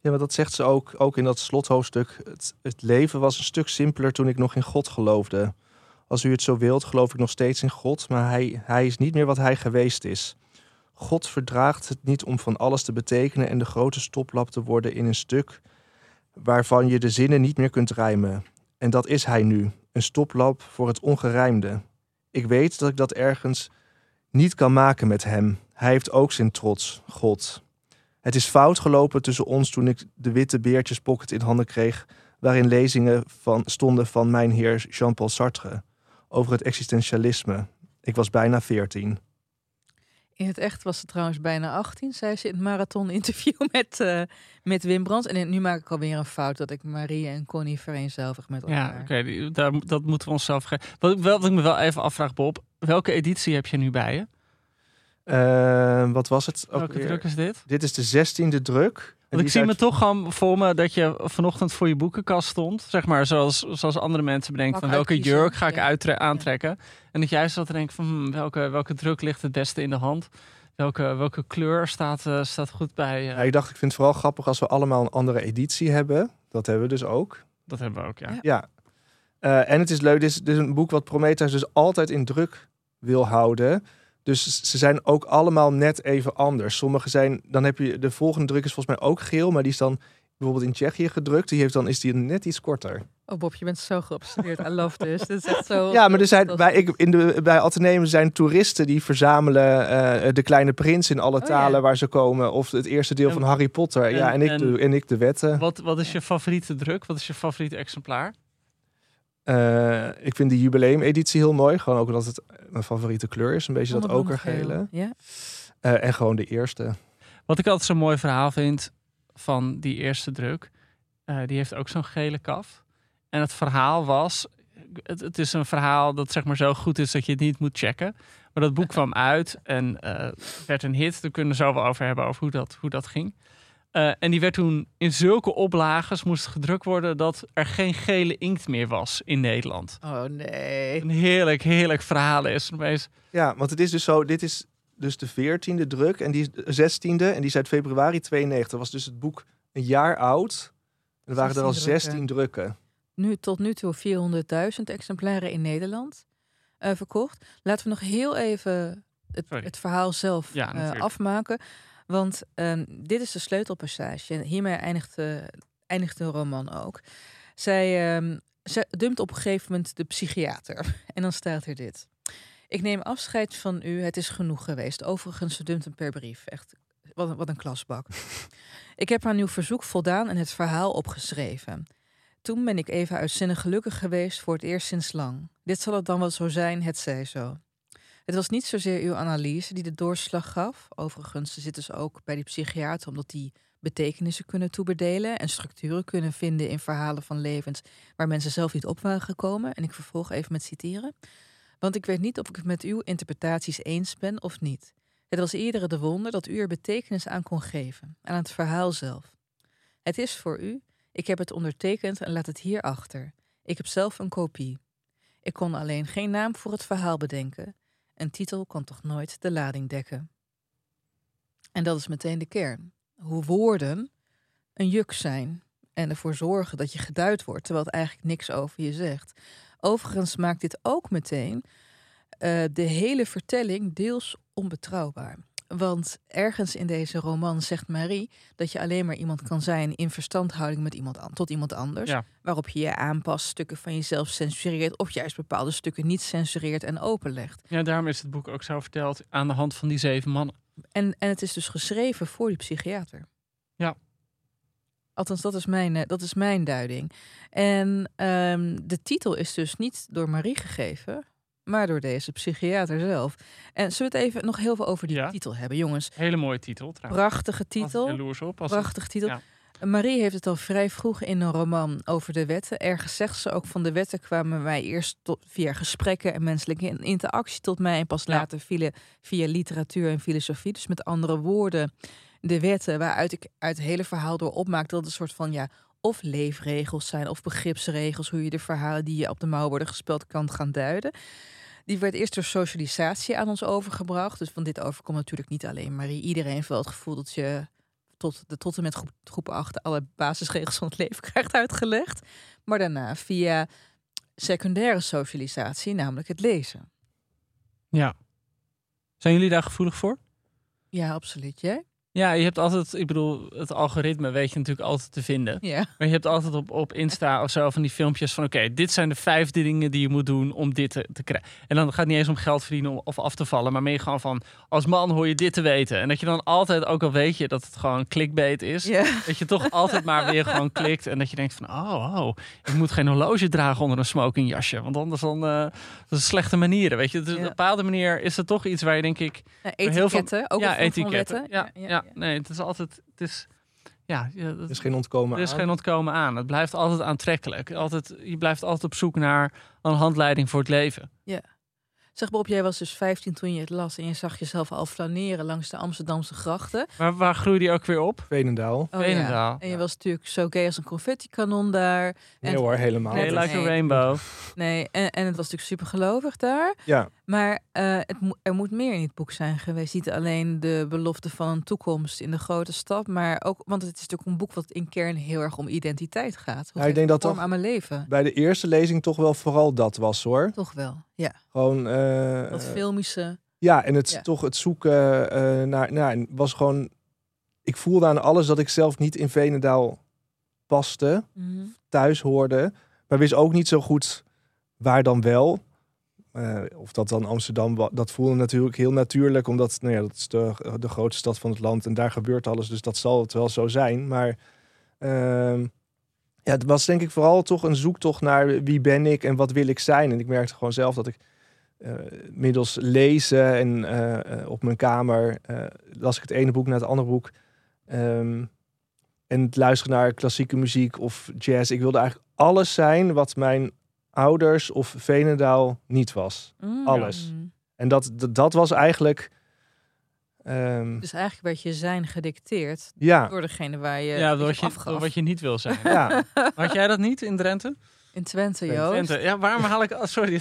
Ja, maar dat zegt ze ook, ook in dat slothoofdstuk. Het, het leven was een stuk simpeler toen ik nog in God geloofde. Als u het zo wilt, geloof ik nog steeds in God, maar hij, hij is niet meer wat hij geweest is. God verdraagt het niet om van alles te betekenen en de grote stoplap te worden in een stuk waarvan je de zinnen niet meer kunt rijmen. En dat is hij nu, een stoplap voor het ongerijmde. Ik weet dat ik dat ergens niet kan maken met hem. Hij heeft ook zijn trots, God. Het is fout gelopen tussen ons toen ik de witte beertjes pocket in handen kreeg, waarin lezingen van, stonden van mijn heer Jean-Paul Sartre over het existentialisme. Ik was bijna veertien. In het echt was ze trouwens bijna 18, zei ze in het marathon-interview met, eh, met Wim Brands. En nu maak ik alweer een fout dat ik Marie en Connie vereenzelvig met elkaar. Ja, oké, daar, dat moeten we onszelf geven. Wat, wat ik me wel even afvraag, Bob, welke editie heb je nu bij je? Eh, wat was het? Welke weer? druk is dit? Dit is de zestiende druk. Want ik zie me uit- toch gewoon voor me dat je vanochtend voor je boekenkast stond. Zeg maar zoals, zoals andere mensen bedenken van welke jurk ga ik uittre- aantrekken. En dat jij zat te denken van hmm, welke, welke druk ligt het beste in de hand. Welke, welke kleur staat, eh, staat goed bij. eh, Ja, ik dacht, ik vind het vooral grappig als we allemaal een andere editie hebben. Dat hebben we dus ook. Dat hebben we ook, ja. Ja. Eh, en het is leuk, dit is, dit is een boek wat Prometheus dus altijd in druk wil houden. Dus ze zijn ook allemaal net even anders. Sommige zijn, dan heb je, de volgende druk is volgens mij ook geel, maar die is dan bijvoorbeeld in Tsjechië gedrukt. Die heeft dan, is die net iets korter. Oh Bob, je bent zo geobsedeerd. I love this. Dit is echt zo... Ja, maar er zijn, bij, ik, in de, bij Atheneum zijn toeristen die verzamelen eh, de kleine prins in alle Oh, talen ja. waar ze komen. Of het eerste deel En- van Harry Potter. ja, en- en ik, en- de, en ik de wetten. Wat, wat is je favoriete druk? Wat is je favoriete exemplaar? Eh, ik vind de jubileumeditie heel mooi. Gewoon ook omdat het mijn favoriete kleur is. Een beetje dat okergele. Ja. Eh, en gewoon de eerste. Wat ik altijd zo'n mooi verhaal vind van die eerste druk. eh, die heeft ook zo'n gele kaf. En het verhaal was... Het, het is een verhaal dat zeg maar zo goed is dat je het niet moet checken. Maar dat boek kwam uit en eh, werd een hit. Daar kunnen we zo wel over hebben, over hoe dat, hoe dat ging. Eh, en die werd toen in zulke oplages moest gedrukt worden... dat er geen gele inkt meer was in Nederland. Oh nee. Een heerlijk, heerlijk verhaal is. Opeens, Ja, want het is dus zo. Dit is dus de veertiende druk. En die is de 16e. En die is uit februari 92. Dat was dus het boek een jaar oud. En er waren er al 16 drukken. 16 drukken. Nu tot nu toe 400.000 exemplaren in Nederland eh, verkocht. Laten we nog heel even het, het verhaal zelf Ja, eh, natuurlijk. afmaken. Want ehm, dit is de sleutelpassage. En hiermee eindigt, eh, eindigt de roman ook. Zij, zij dumpt op een gegeven moment de psychiater. En dan staat er dit. Ik neem afscheid van u. Het is genoeg geweest. Overigens, ze dumpt hem per brief. Echt, wat, een- wat een klasbak. ik heb aan uw verzoek voldaan en het verhaal opgeschreven. Toen ben ik even uitzinnig gelukkig geweest voor het eerst sinds lang. Dit zal het dan wel zo zijn, het zij zo. Het was niet zozeer uw analyse die de doorslag gaf. Overigens zitten ze ook bij die psychiater omdat die betekenissen kunnen toebedelen en structuren kunnen vinden in verhalen van levens waar mensen zelf niet op waren gekomen. En ik vervolg even met citeren. Want ik weet niet of ik het met uw interpretaties eens ben of niet. Het was eerder de wonder dat u er betekenis aan kon geven, aan het verhaal zelf. Het is voor u, ik heb het ondertekend en laat het hier achter. Ik heb zelf een kopie. Ik kon alleen geen naam voor het verhaal bedenken. Een titel kan toch nooit de lading dekken. En dat is meteen de kern. Hoe woorden een juk zijn en ervoor zorgen dat je geduid wordt, terwijl het eigenlijk niks over je zegt. Overigens maakt dit ook meteen eh, de hele vertelling deels onbetrouwbaar. Want ergens in deze roman zegt Marie dat je alleen maar iemand kan zijn in verstandhouding met iemand an- tot iemand anders. Ja. Waarop je je aanpast, stukken van jezelf censureert of juist bepaalde stukken niet censureert en openlegt. ja, daarom is het boek ook zo verteld aan de hand van die zeven mannen. En, en het is dus geschreven voor die psychiater. Ja. Althans, dat is mijn, eh, dat is mijn duiding. En ehm, de titel is dus niet door Marie gegeven, maar door deze psychiater zelf. En zullen we het even nog heel veel over die Ja. titel hebben, jongens? Hele mooie titel trouwens. Prachtige titel. Jaloers op. Als het- Prachtig titel. ja. Marie heeft het al vrij vroeg in een roman over de wetten. Ergens zegt ze ook van de wetten kwamen mij eerst tot, via gesprekken en menselijke in- interactie tot mij. En pas Ja. later via, via literatuur en filosofie. Dus met andere woorden, de wetten waaruit ik uit het hele verhaal door opmaak dat het een soort van ja, of leefregels zijn of begripsregels, hoe je de verhalen die je op de mouw worden gespeeld kan gaan duiden. Die werd eerst door socialisatie aan ons overgebracht. Dus van dit overkomt natuurlijk niet alleen Marie. Iedereen heeft wel het gevoel dat je tot, de, tot en met groep, groep 8 alle basisregels van het leven krijgt uitgelegd. Maar daarna via secundaire socialisatie, namelijk het lezen. Ja. Zijn jullie daar gevoelig voor? Ja, absoluut. Jij? Ja, je hebt altijd, ik bedoel, het algoritme weet je natuurlijk altijd te vinden. Ja. Maar je hebt altijd op, op Insta of zo van die filmpjes van... oké, dit zijn de vijf dingen die je moet doen om dit te, te krijgen. En dan gaat het niet eens om geld verdienen of af te vallen... maar meer gewoon van, als man hoor je dit te weten. En dat je dan altijd, ook al weet je dat het gewoon clickbait is... ja. dat je toch altijd maar weer gewoon klikt... en dat je denkt van, oh, oh, ik moet geen horloge dragen onder een smokingjasje... want anders dan, eh, dat is slechte manieren, weet je. Dus op een bepaalde manier is het toch iets waar je denk ik... Nou, heel veel- ook ja, etiketten. Ja, ja, nee, het is altijd... Het is, ja, ja, dat- Er is geen ontkomen er is aan. geen ontkomen aan. Het blijft altijd aantrekkelijk. Altijd, je blijft altijd op zoek naar een handleiding voor het leven. Zeg Bob, jij was dus 15 toen je het las en je zag jezelf al flaneren langs de Amsterdamse grachten. Waar, waar groeide die ook weer op? Veenendaal. Oh, Veenendaal. En je was natuurlijk zo gay als een confetti-kanon daar. Nee En- hoor, helemaal. Nee, like a rainbow. Nee, en, en het was natuurlijk super gelovig daar. Ja, Maar eh, het mo- er moet meer in het boek zijn geweest. Niet alleen de belofte van een toekomst in de grote stad, maar ook, want het is natuurlijk een boek wat in kern heel erg om identiteit gaat. Hoe Ja, ik denk dat toch- aan mijn leven. bij de eerste lezing toch wel vooral dat was hoor. Toch wel, ja. Gewoon, eh, Dat filmische. ja, en het Ja. toch het zoeken eh, naar, nou, was gewoon, ik voelde aan alles dat ik zelf niet in Veenendaal paste, Mhm. thuis hoorde, maar wist ook niet zo goed waar dan wel. Eh, of dat dan Amsterdam, dat voelde natuurlijk heel natuurlijk, omdat nou ja, dat is de, de grootste stad van het land en daar gebeurt alles, dus dat zal het wel zo zijn. Maar ehm, ja, het was denk ik vooral toch een zoektocht naar wie ben ik en wat wil ik zijn. En ik merkte gewoon zelf dat ik eh, middels lezen en eh, op mijn kamer las ik het ene boek naar het andere boek. Ehm, en het luisteren naar klassieke muziek of jazz. Ik wilde eigenlijk alles zijn wat mijn ouders of Venendaal niet was. Mm. Alles. En dat, dat, dat was eigenlijk... ehm, Dus eigenlijk werd je zijn gedicteerd ja, door degene waar je Ja, door je wat je, afgaf. door wat je niet wil zijn. ja. Had jij dat niet in Drenthe? In Twente, Joost. Twente. Ja, waarom haal ik... oh, sorry.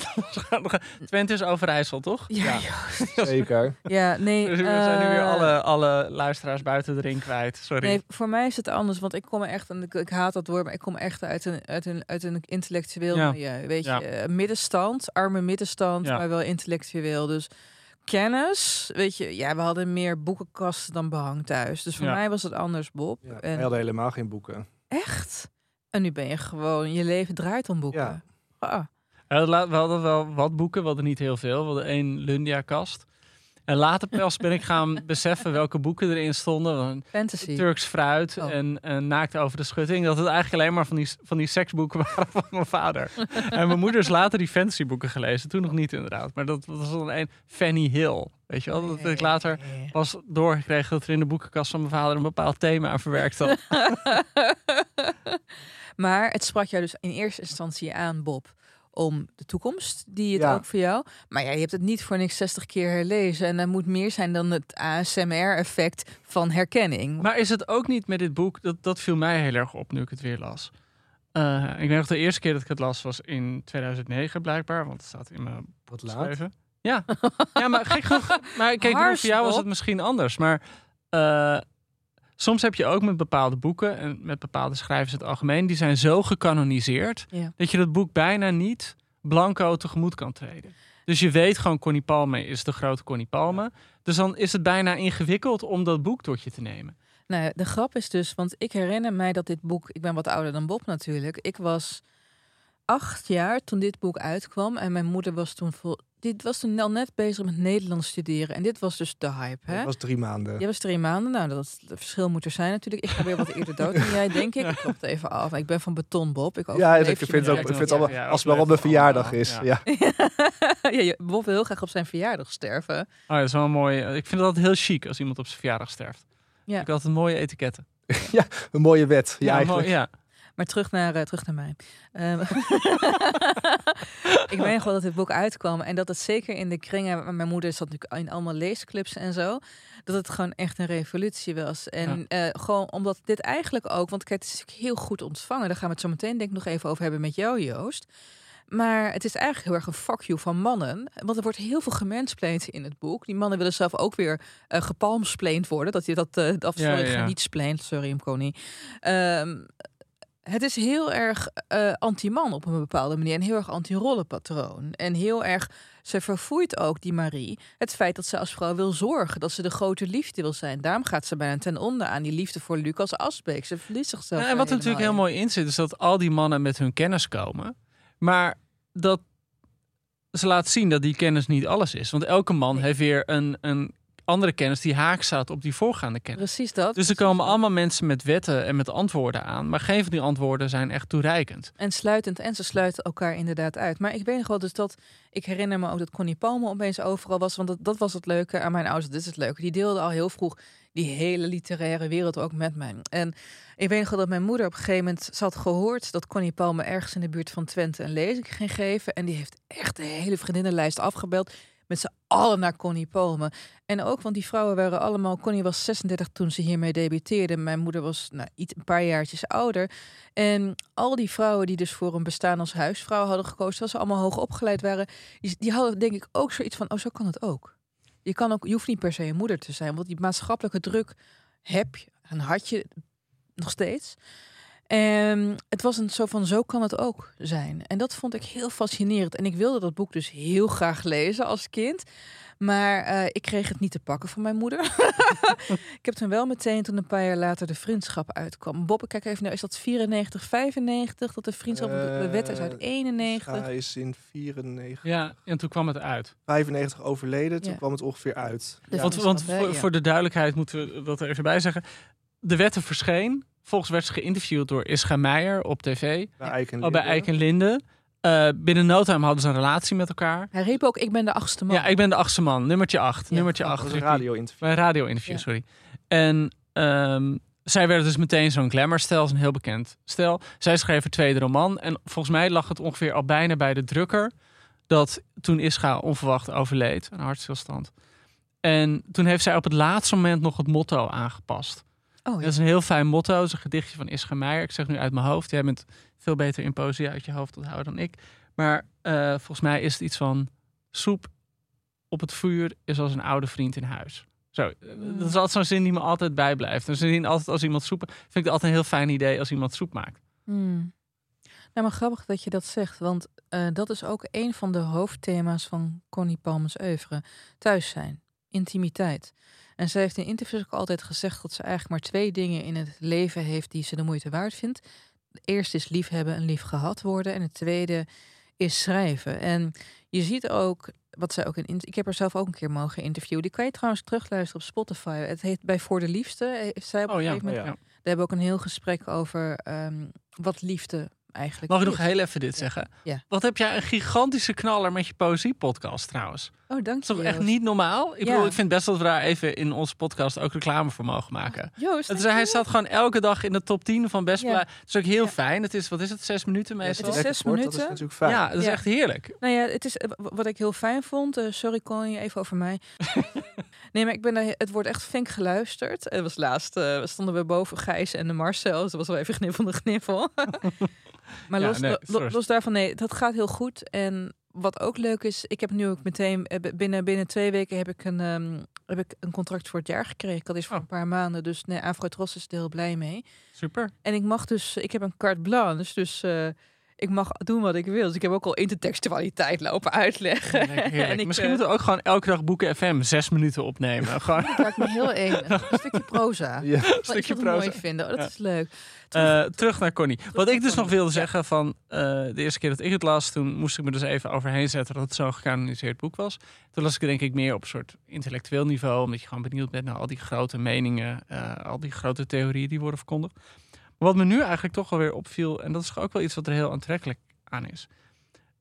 Twente is Overijssel, toch? Ja, zeker. ja, nee. Dus we zijn nu weer eh, alle, alle luisteraars buiten de ring kwijt. Sorry. Nee, voor mij is het anders, want ik kom echt, en ik, ik haat dat woord, maar ik kom echt uit een, uit een, uit een intellectueel Ja. milieu. Weet Ja. je, eh, middenstand, arme middenstand, Ja. maar wel intellectueel. Dus kennis, weet je, ja, we hadden meer boekenkasten dan behang thuis. Dus voor Ja. mij was het anders, Bob. Ja, en wij hadden helemaal geen boeken. echt? En nu ben je gewoon, je leven draait om boeken. Ja. Ah, We hadden wel wat boeken, we hadden niet heel veel. We hadden één Lundia-kast. En later pas ben ik gaan beseffen welke boeken erin stonden. Fantasy. Turks fruit Oh. en, en Naakt over de schutting. Dat het eigenlijk alleen maar van die, van die seksboeken waren van mijn vader. en mijn moeder is later die fantasyboeken gelezen. Toen nog niet inderdaad. Maar dat, dat was dan een Fanny Hill. Weet je wel? Dat ik later pas doorgekregen dat er in de boekenkast van mijn vader een bepaald thema aan verwerkt had. maar het sprak jou dus in eerste instantie aan, Bob, om de toekomst, die het Ja. ook voor jou. Maar ja, je hebt het niet voor niks 60 keer herlezen. En dat moet meer zijn dan het ASMR-effect van herkenning. Maar is het ook niet met dit boek, dat, dat viel mij heel erg op nu ik het weer las. Eh, ik weet nog de eerste keer dat ik het las was in 2009 blijkbaar, want het staat in mijn Wat laat. Ja. ja, maar gek genoeg. Maar kijk, voor jou was het misschien anders. Maar eh, soms heb je ook met bepaalde boeken en met bepaalde schrijvers in het algemeen, die zijn zo gecanoniseerd Ja. dat je dat boek bijna niet blanco tegemoet kan treden. Dus je weet gewoon, Connie Palme is de grote Connie Palme. Dus dan is het bijna ingewikkeld om dat boek tot je te nemen. Nou, de grap is dus, want ik herinner mij dat dit boek, ik ben wat ouder dan Bob natuurlijk. Ik was acht jaar toen dit boek uitkwam en mijn moeder was toen vol. Dit was toen al net bezig met Nederlands studeren en dit was dus de hype. Hè? Dat was drie maanden. Jij was drie maanden. Nou, dat het verschil moet er zijn natuurlijk. Ik ga weer wat eerder dood dan jij, denk ik. Ik klop het even af. Ik ben van beton, Bob. Ik Ja, ik je vind het Ik vind allemaal, Ja, als het maar op mijn verjaardag allemaal, is. ja. Ja. ja, je- Bob wil heel graag op zijn verjaardag sterven. Oh, ja, dat is wel een mooi. Ik vind het altijd heel chic als iemand op zijn verjaardag sterft. Ja. Ik had altijd mooie etiketten. Een mooie wet. Ja, Ja, eigenlijk. mooi, ja. Maar terug naar, eh, terug naar mij. Ehm, ik weet wel dat dit boek uitkwam. En dat het zeker in de kringen... Mijn moeder zat natuurlijk in allemaal leesclubs en zo. Dat het gewoon echt een revolutie was. En eh, gewoon omdat dit eigenlijk ook... Want kijk, het is natuurlijk heel goed ontvangen. Daar gaan we het zo meteen denk ik nog even over hebben met jou, Joost. Maar het is eigenlijk heel erg een fuck you van mannen. Want er wordt heel veel gemansplained in het boek. Die mannen willen zelf ook weer eh gepalmsplained worden. Dat je dat... eh of Ja, sorry, ja, niet spleent. Sorry, hem Connie. Ehm, het is heel erg eh, anti-man op een bepaalde manier. En heel erg anti-rollenpatroon. En heel erg, ze verfoeit ook die Marie. Het feit dat ze als vrouw wil zorgen. Dat ze de grote liefde wil zijn. Daarom gaat ze bijna ten onder aan die liefde voor Lucas Asbeek. Ze verliest zichzelf. Ja, en wat er natuurlijk heel mooi in zit, is dat al die mannen met hun kennis komen. Maar dat ze laat zien dat die kennis niet alles is. Want elke man Nee. heeft weer een, een andere kennis die haak staat op die voorgaande kennis. Precies dat. Dus er komen allemaal mensen met wetten en met antwoorden aan. Maar geen van die antwoorden zijn echt toereikend. En sluitend. En ze sluiten elkaar inderdaad uit. Maar ik weet nog wel dus dat... Ik herinner me ook dat Connie Palme opeens overal was. Want dat, dat was het leuke aan mijn ouders. Dit is het leuke. Die deelden al heel vroeg die hele literaire wereld ook met mij. En ik weet nog wel dat mijn moeder op een gegeven moment had gehoord dat Connie Palme ergens in de buurt van Twente een lezing ging geven. En die heeft echt de hele vriendinnenlijst afgebeld met z'n allen naar Connie Palme. En ook, want die vrouwen waren allemaal... Connie was 36 toen ze hiermee debuteerde. Mijn moeder was nou, iets, een paar jaartjes ouder. En al die vrouwen die dus voor een bestaan als huisvrouw hadden gekozen... terwijl ze allemaal hoog opgeleid waren... die, die hadden denk ik ook zoiets van, oh, zo kan het ook. Je, kan ook, je hoeft niet per se een moeder te zijn. Want die maatschappelijke druk heb je en had je nog steeds. En het was een zo van, zo kan het ook zijn. En dat vond ik heel fascinerend. En ik wilde dat boek dus heel graag lezen als kind. Maar uh, ik kreeg het niet te pakken van mijn moeder. ik heb toen wel meteen, toen een paar jaar later de vriendschap uitkwam. Bob, ik kijk even naar, is dat 94, 95? Dat de vriendschap, uh, de wet is uit 91. Hij is in 94. Ja, en toen kwam het uit. 95 overleden, toen ja. kwam het ongeveer uit. Ja. Want, want voor, voor, de duidelijkheid moeten we dat er even bij zeggen. De wetten verscheen. Volgens werd ze geïnterviewd door Ischa Meijer op tv. Bij Eiken Oh, bij Eiken Linde. Uh, binnen no time hadden ze een relatie met elkaar. Hij riep ook, ik ben de achtste man. Ja, ik ben de achtste man. Nummertje acht. Ja. Nummertje acht. Een radio-interview. Een radio-interview, ja. sorry. En um, zij werden dus meteen zo'n glamour-stel, een heel bekend stel. Zij schreef een tweede roman. En volgens mij lag het ongeveer al bijna bij de drukker... dat toen Ischa onverwacht overleed, een hartstilstand. En toen heeft zij op het laatste moment nog het motto aangepast. Oh, ja. Dat is een heel fijn motto. Dat is een gedichtje van Ischa Meijer. Ik zeg nu uit mijn hoofd. Jij bent veel beter in poëzie uit je hoofd onthouden dan ik. Maar uh, volgens mij is het iets van... soep op het vuur is als een oude vriend in huis. Zo, mm. dat is altijd zo'n zin die me altijd bijblijft. Een zin altijd als iemand soep... vind ik het altijd een heel fijn idee als iemand soep maakt. Mm. Nou, maar grappig dat je dat zegt. Want uh, dat is ook een van de hoofdthema's van Connie Palmers oeuvre. Thuis zijn. Intimiteit. En zij heeft in interviews ook altijd gezegd dat ze eigenlijk maar twee dingen in het leven heeft die ze de moeite waard vindt. De eerste is liefhebben en lief gehad worden. En het tweede is schrijven. En je ziet ook, wat zij ook in. Ik heb er zelf ook een keer mogen interviewen. Die kan je trouwens terugluisteren op Spotify. Het heet Bij Voor de Liefste. Zij op oh, een ja, gegeven moment. oh, ja. Daar hebben we ook een heel gesprek over um, wat liefde eigenlijk. Mag ik nog heel even dit zeggen? Ja. Wat heb jij een gigantische knaller met je poëziepodcast trouwens? Oh, dank Dat je. is toch echt niet normaal? Ik Ja. bedoel, ik vind best dat we daar even in onze podcast ook reclame voor mogen maken. Joost, Het is, hij je. staat gewoon elke dag in de top 10 van best Het is ook heel Ja. fijn. Het is, wat is het, zes minuten meestal? Het is zes kort, Dat minuten. is natuurlijk fijn. ja, dat is echt heerlijk. Nou ja, het is eh, wat ik heel fijn vond. eh, sorry, Connie, even over mij. nee, maar ik ben het wordt echt flink geluisterd. Het was laatst, eh, stonden we boven Gijs en de Marcel. Dus dat was wel even gniffel de gniffel. maar Ja, los, nee, daarvan, nee, dat gaat heel goed. En wat ook leuk is, ik heb nu ook meteen, eh, binnen, binnen twee weken heb ik, een, ehm, heb ik een contract voor het jaar gekregen. Had is voor Oh. een paar maanden. Dus nee, Afro Tros is er heel blij mee. Super. En ik mag dus, ik heb een carte blanche, dus eh, ik mag doen wat ik wil. Dus ik heb ook al intertextualiteit lopen uitleggen. En ik, Misschien eh, moeten we ook gewoon elke dag Boeken FM zes minuten opnemen. Gewoon Het lijkt me heel enig. Een stukje proza. Ja. Wat ik stukje het mooi proza. vinden. Oh, dat Ja. is leuk. Eh, terug naar Connie. Wat ik dus nog wilde zeggen van eh, de eerste keer dat ik het las, toen moest ik me dus even overheen zetten dat het zo'n gecanoniseerd boek was. Toen las ik het denk ik meer op een soort intellectueel niveau, omdat je gewoon benieuwd bent naar al die grote meningen, eh, al die grote theorieën die worden verkondigd. Maar wat me nu eigenlijk toch alweer opviel, en dat is ook wel iets wat er heel aantrekkelijk aan is.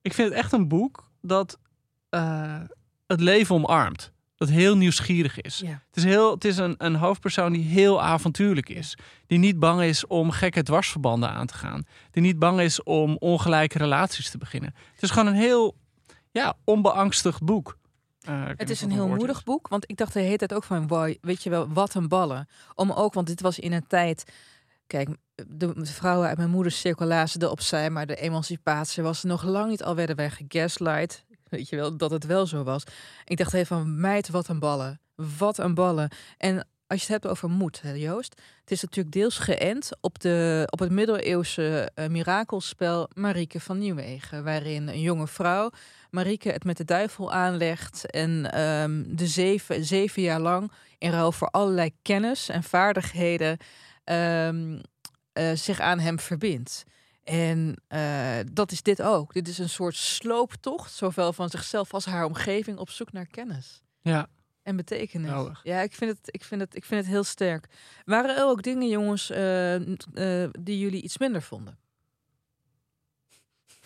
Ik vind het echt een boek dat eh, het leven omarmt. Dat heel nieuwsgierig is. Ja. Het is, heel, het is een, een hoofdpersoon die heel avontuurlijk is. Die niet bang is om gekke dwarsverbanden aan te gaan. Die niet bang is om ongelijke relaties te beginnen. Het is gewoon een heel ja, onbeangstigd boek. Eh, Het is een heel moedig boek. Want ik dacht de hele tijd ook van, wow, weet je wel, wat een ballen. Om ook, want dit was in een tijd... Kijk, de vrouwen uit mijn moeders cirkel lazen erop opzij, maar de emancipatie was nog lang niet. Al werden wij gegaslight. Weet je wel, dat het wel zo was. Ik dacht even van, meid, wat een ballen. Wat een ballen. En als je het hebt over moed, Joost. Het is natuurlijk deels geënt op, de, op het middeleeuwse eh, mirakelspel Marieke van Nieuwegen. Waarin een jonge vrouw, Marieke, het met de duivel aanlegt. En ehm, de zeven, zeven jaar lang in ruil voor allerlei kennis en vaardigheden ehm, eh, zich aan hem verbindt. En eh, dat is dit ook. Dit is een soort slooptocht, zowel van zichzelf als haar omgeving, op zoek naar kennis Ja, en betekenis. Ja, ik vind, het, ik, vind het, ik vind het heel sterk. Waren er ook dingen, jongens, eh, eh, die jullie iets minder vonden?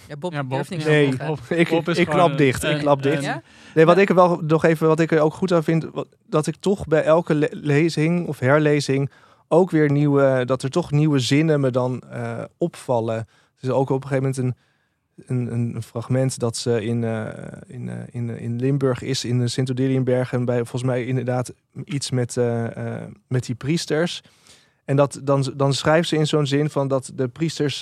Ja, Bob, Ja, Bob, durft niks ja, te Nee. Bob- ik, Bob is ik gewoon klap dicht. ik klap een- dicht. Ja? Nee, wat Ja. ik er wel nog even, wat ik er ook goed aan vind, wat- dat ik toch bij elke le- lezing of herlezing ook weer nieuwe, dat er toch nieuwe zinnen me dan eh, opvallen. Dus ook op een gegeven moment een, een, een, fragment dat ze in, eh, in, eh, in, in Limburg is, in de Sint-Odiliënberg. En bij volgens mij inderdaad iets met, eh, eh, met die priesters. En dat, dan, dan schrijft ze in zo'n zin van dat de priesters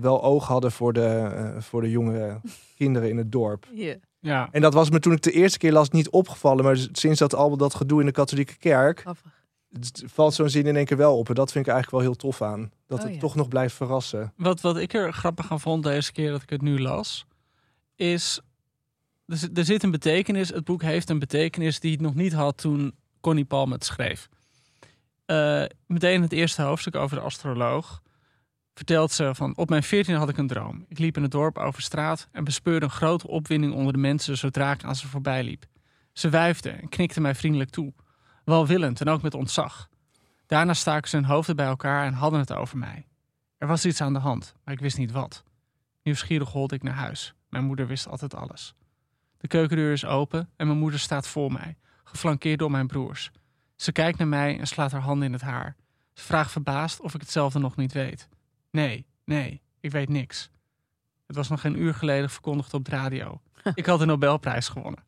wel oog hadden voor de, voor de jonge kinderen in het dorp. Ja. Ja. En dat was me toen ik de eerste keer las niet opgevallen. Maar sinds dat al dat gedoe in de katholieke kerk... Grappig. Het valt zo'n zin in één keer wel op. En dat vind ik eigenlijk wel heel tof aan. Dat Oh, het ja. toch nog blijft verrassen. Wat, wat ik er grappig aan vond deze keer dat ik het nu las, is er, zit- er zit een betekenis. Het boek heeft een betekenis die het nog niet had toen Connie Palm het schreef. Eh, meteen het eerste hoofdstuk over de astroloog vertelt ze van op mijn veertiende had ik een droom. Ik liep in het dorp over straat en bespeurde een grote opwinding onder de mensen zodra ik aan ze voorbij liep. Ze wuifden en knikten mij vriendelijk toe, welwillend en ook met ontzag. Daarna staken ze hun hoofden bij elkaar en hadden het over mij. Er was iets aan de hand, maar ik wist niet wat. Nieuwsgierig holde ik naar huis. Mijn moeder wist altijd alles. De keukendeur is open en mijn moeder staat voor mij, geflankeerd door mijn broers. Ze kijkt naar mij en slaat haar handen in het haar. Ze vraagt verbaasd of ik hetzelfde nog niet weet. Nee, nee, ik weet niks. Het was nog geen uur geleden verkondigd op de radio. Ik had de Nobelprijs gewonnen.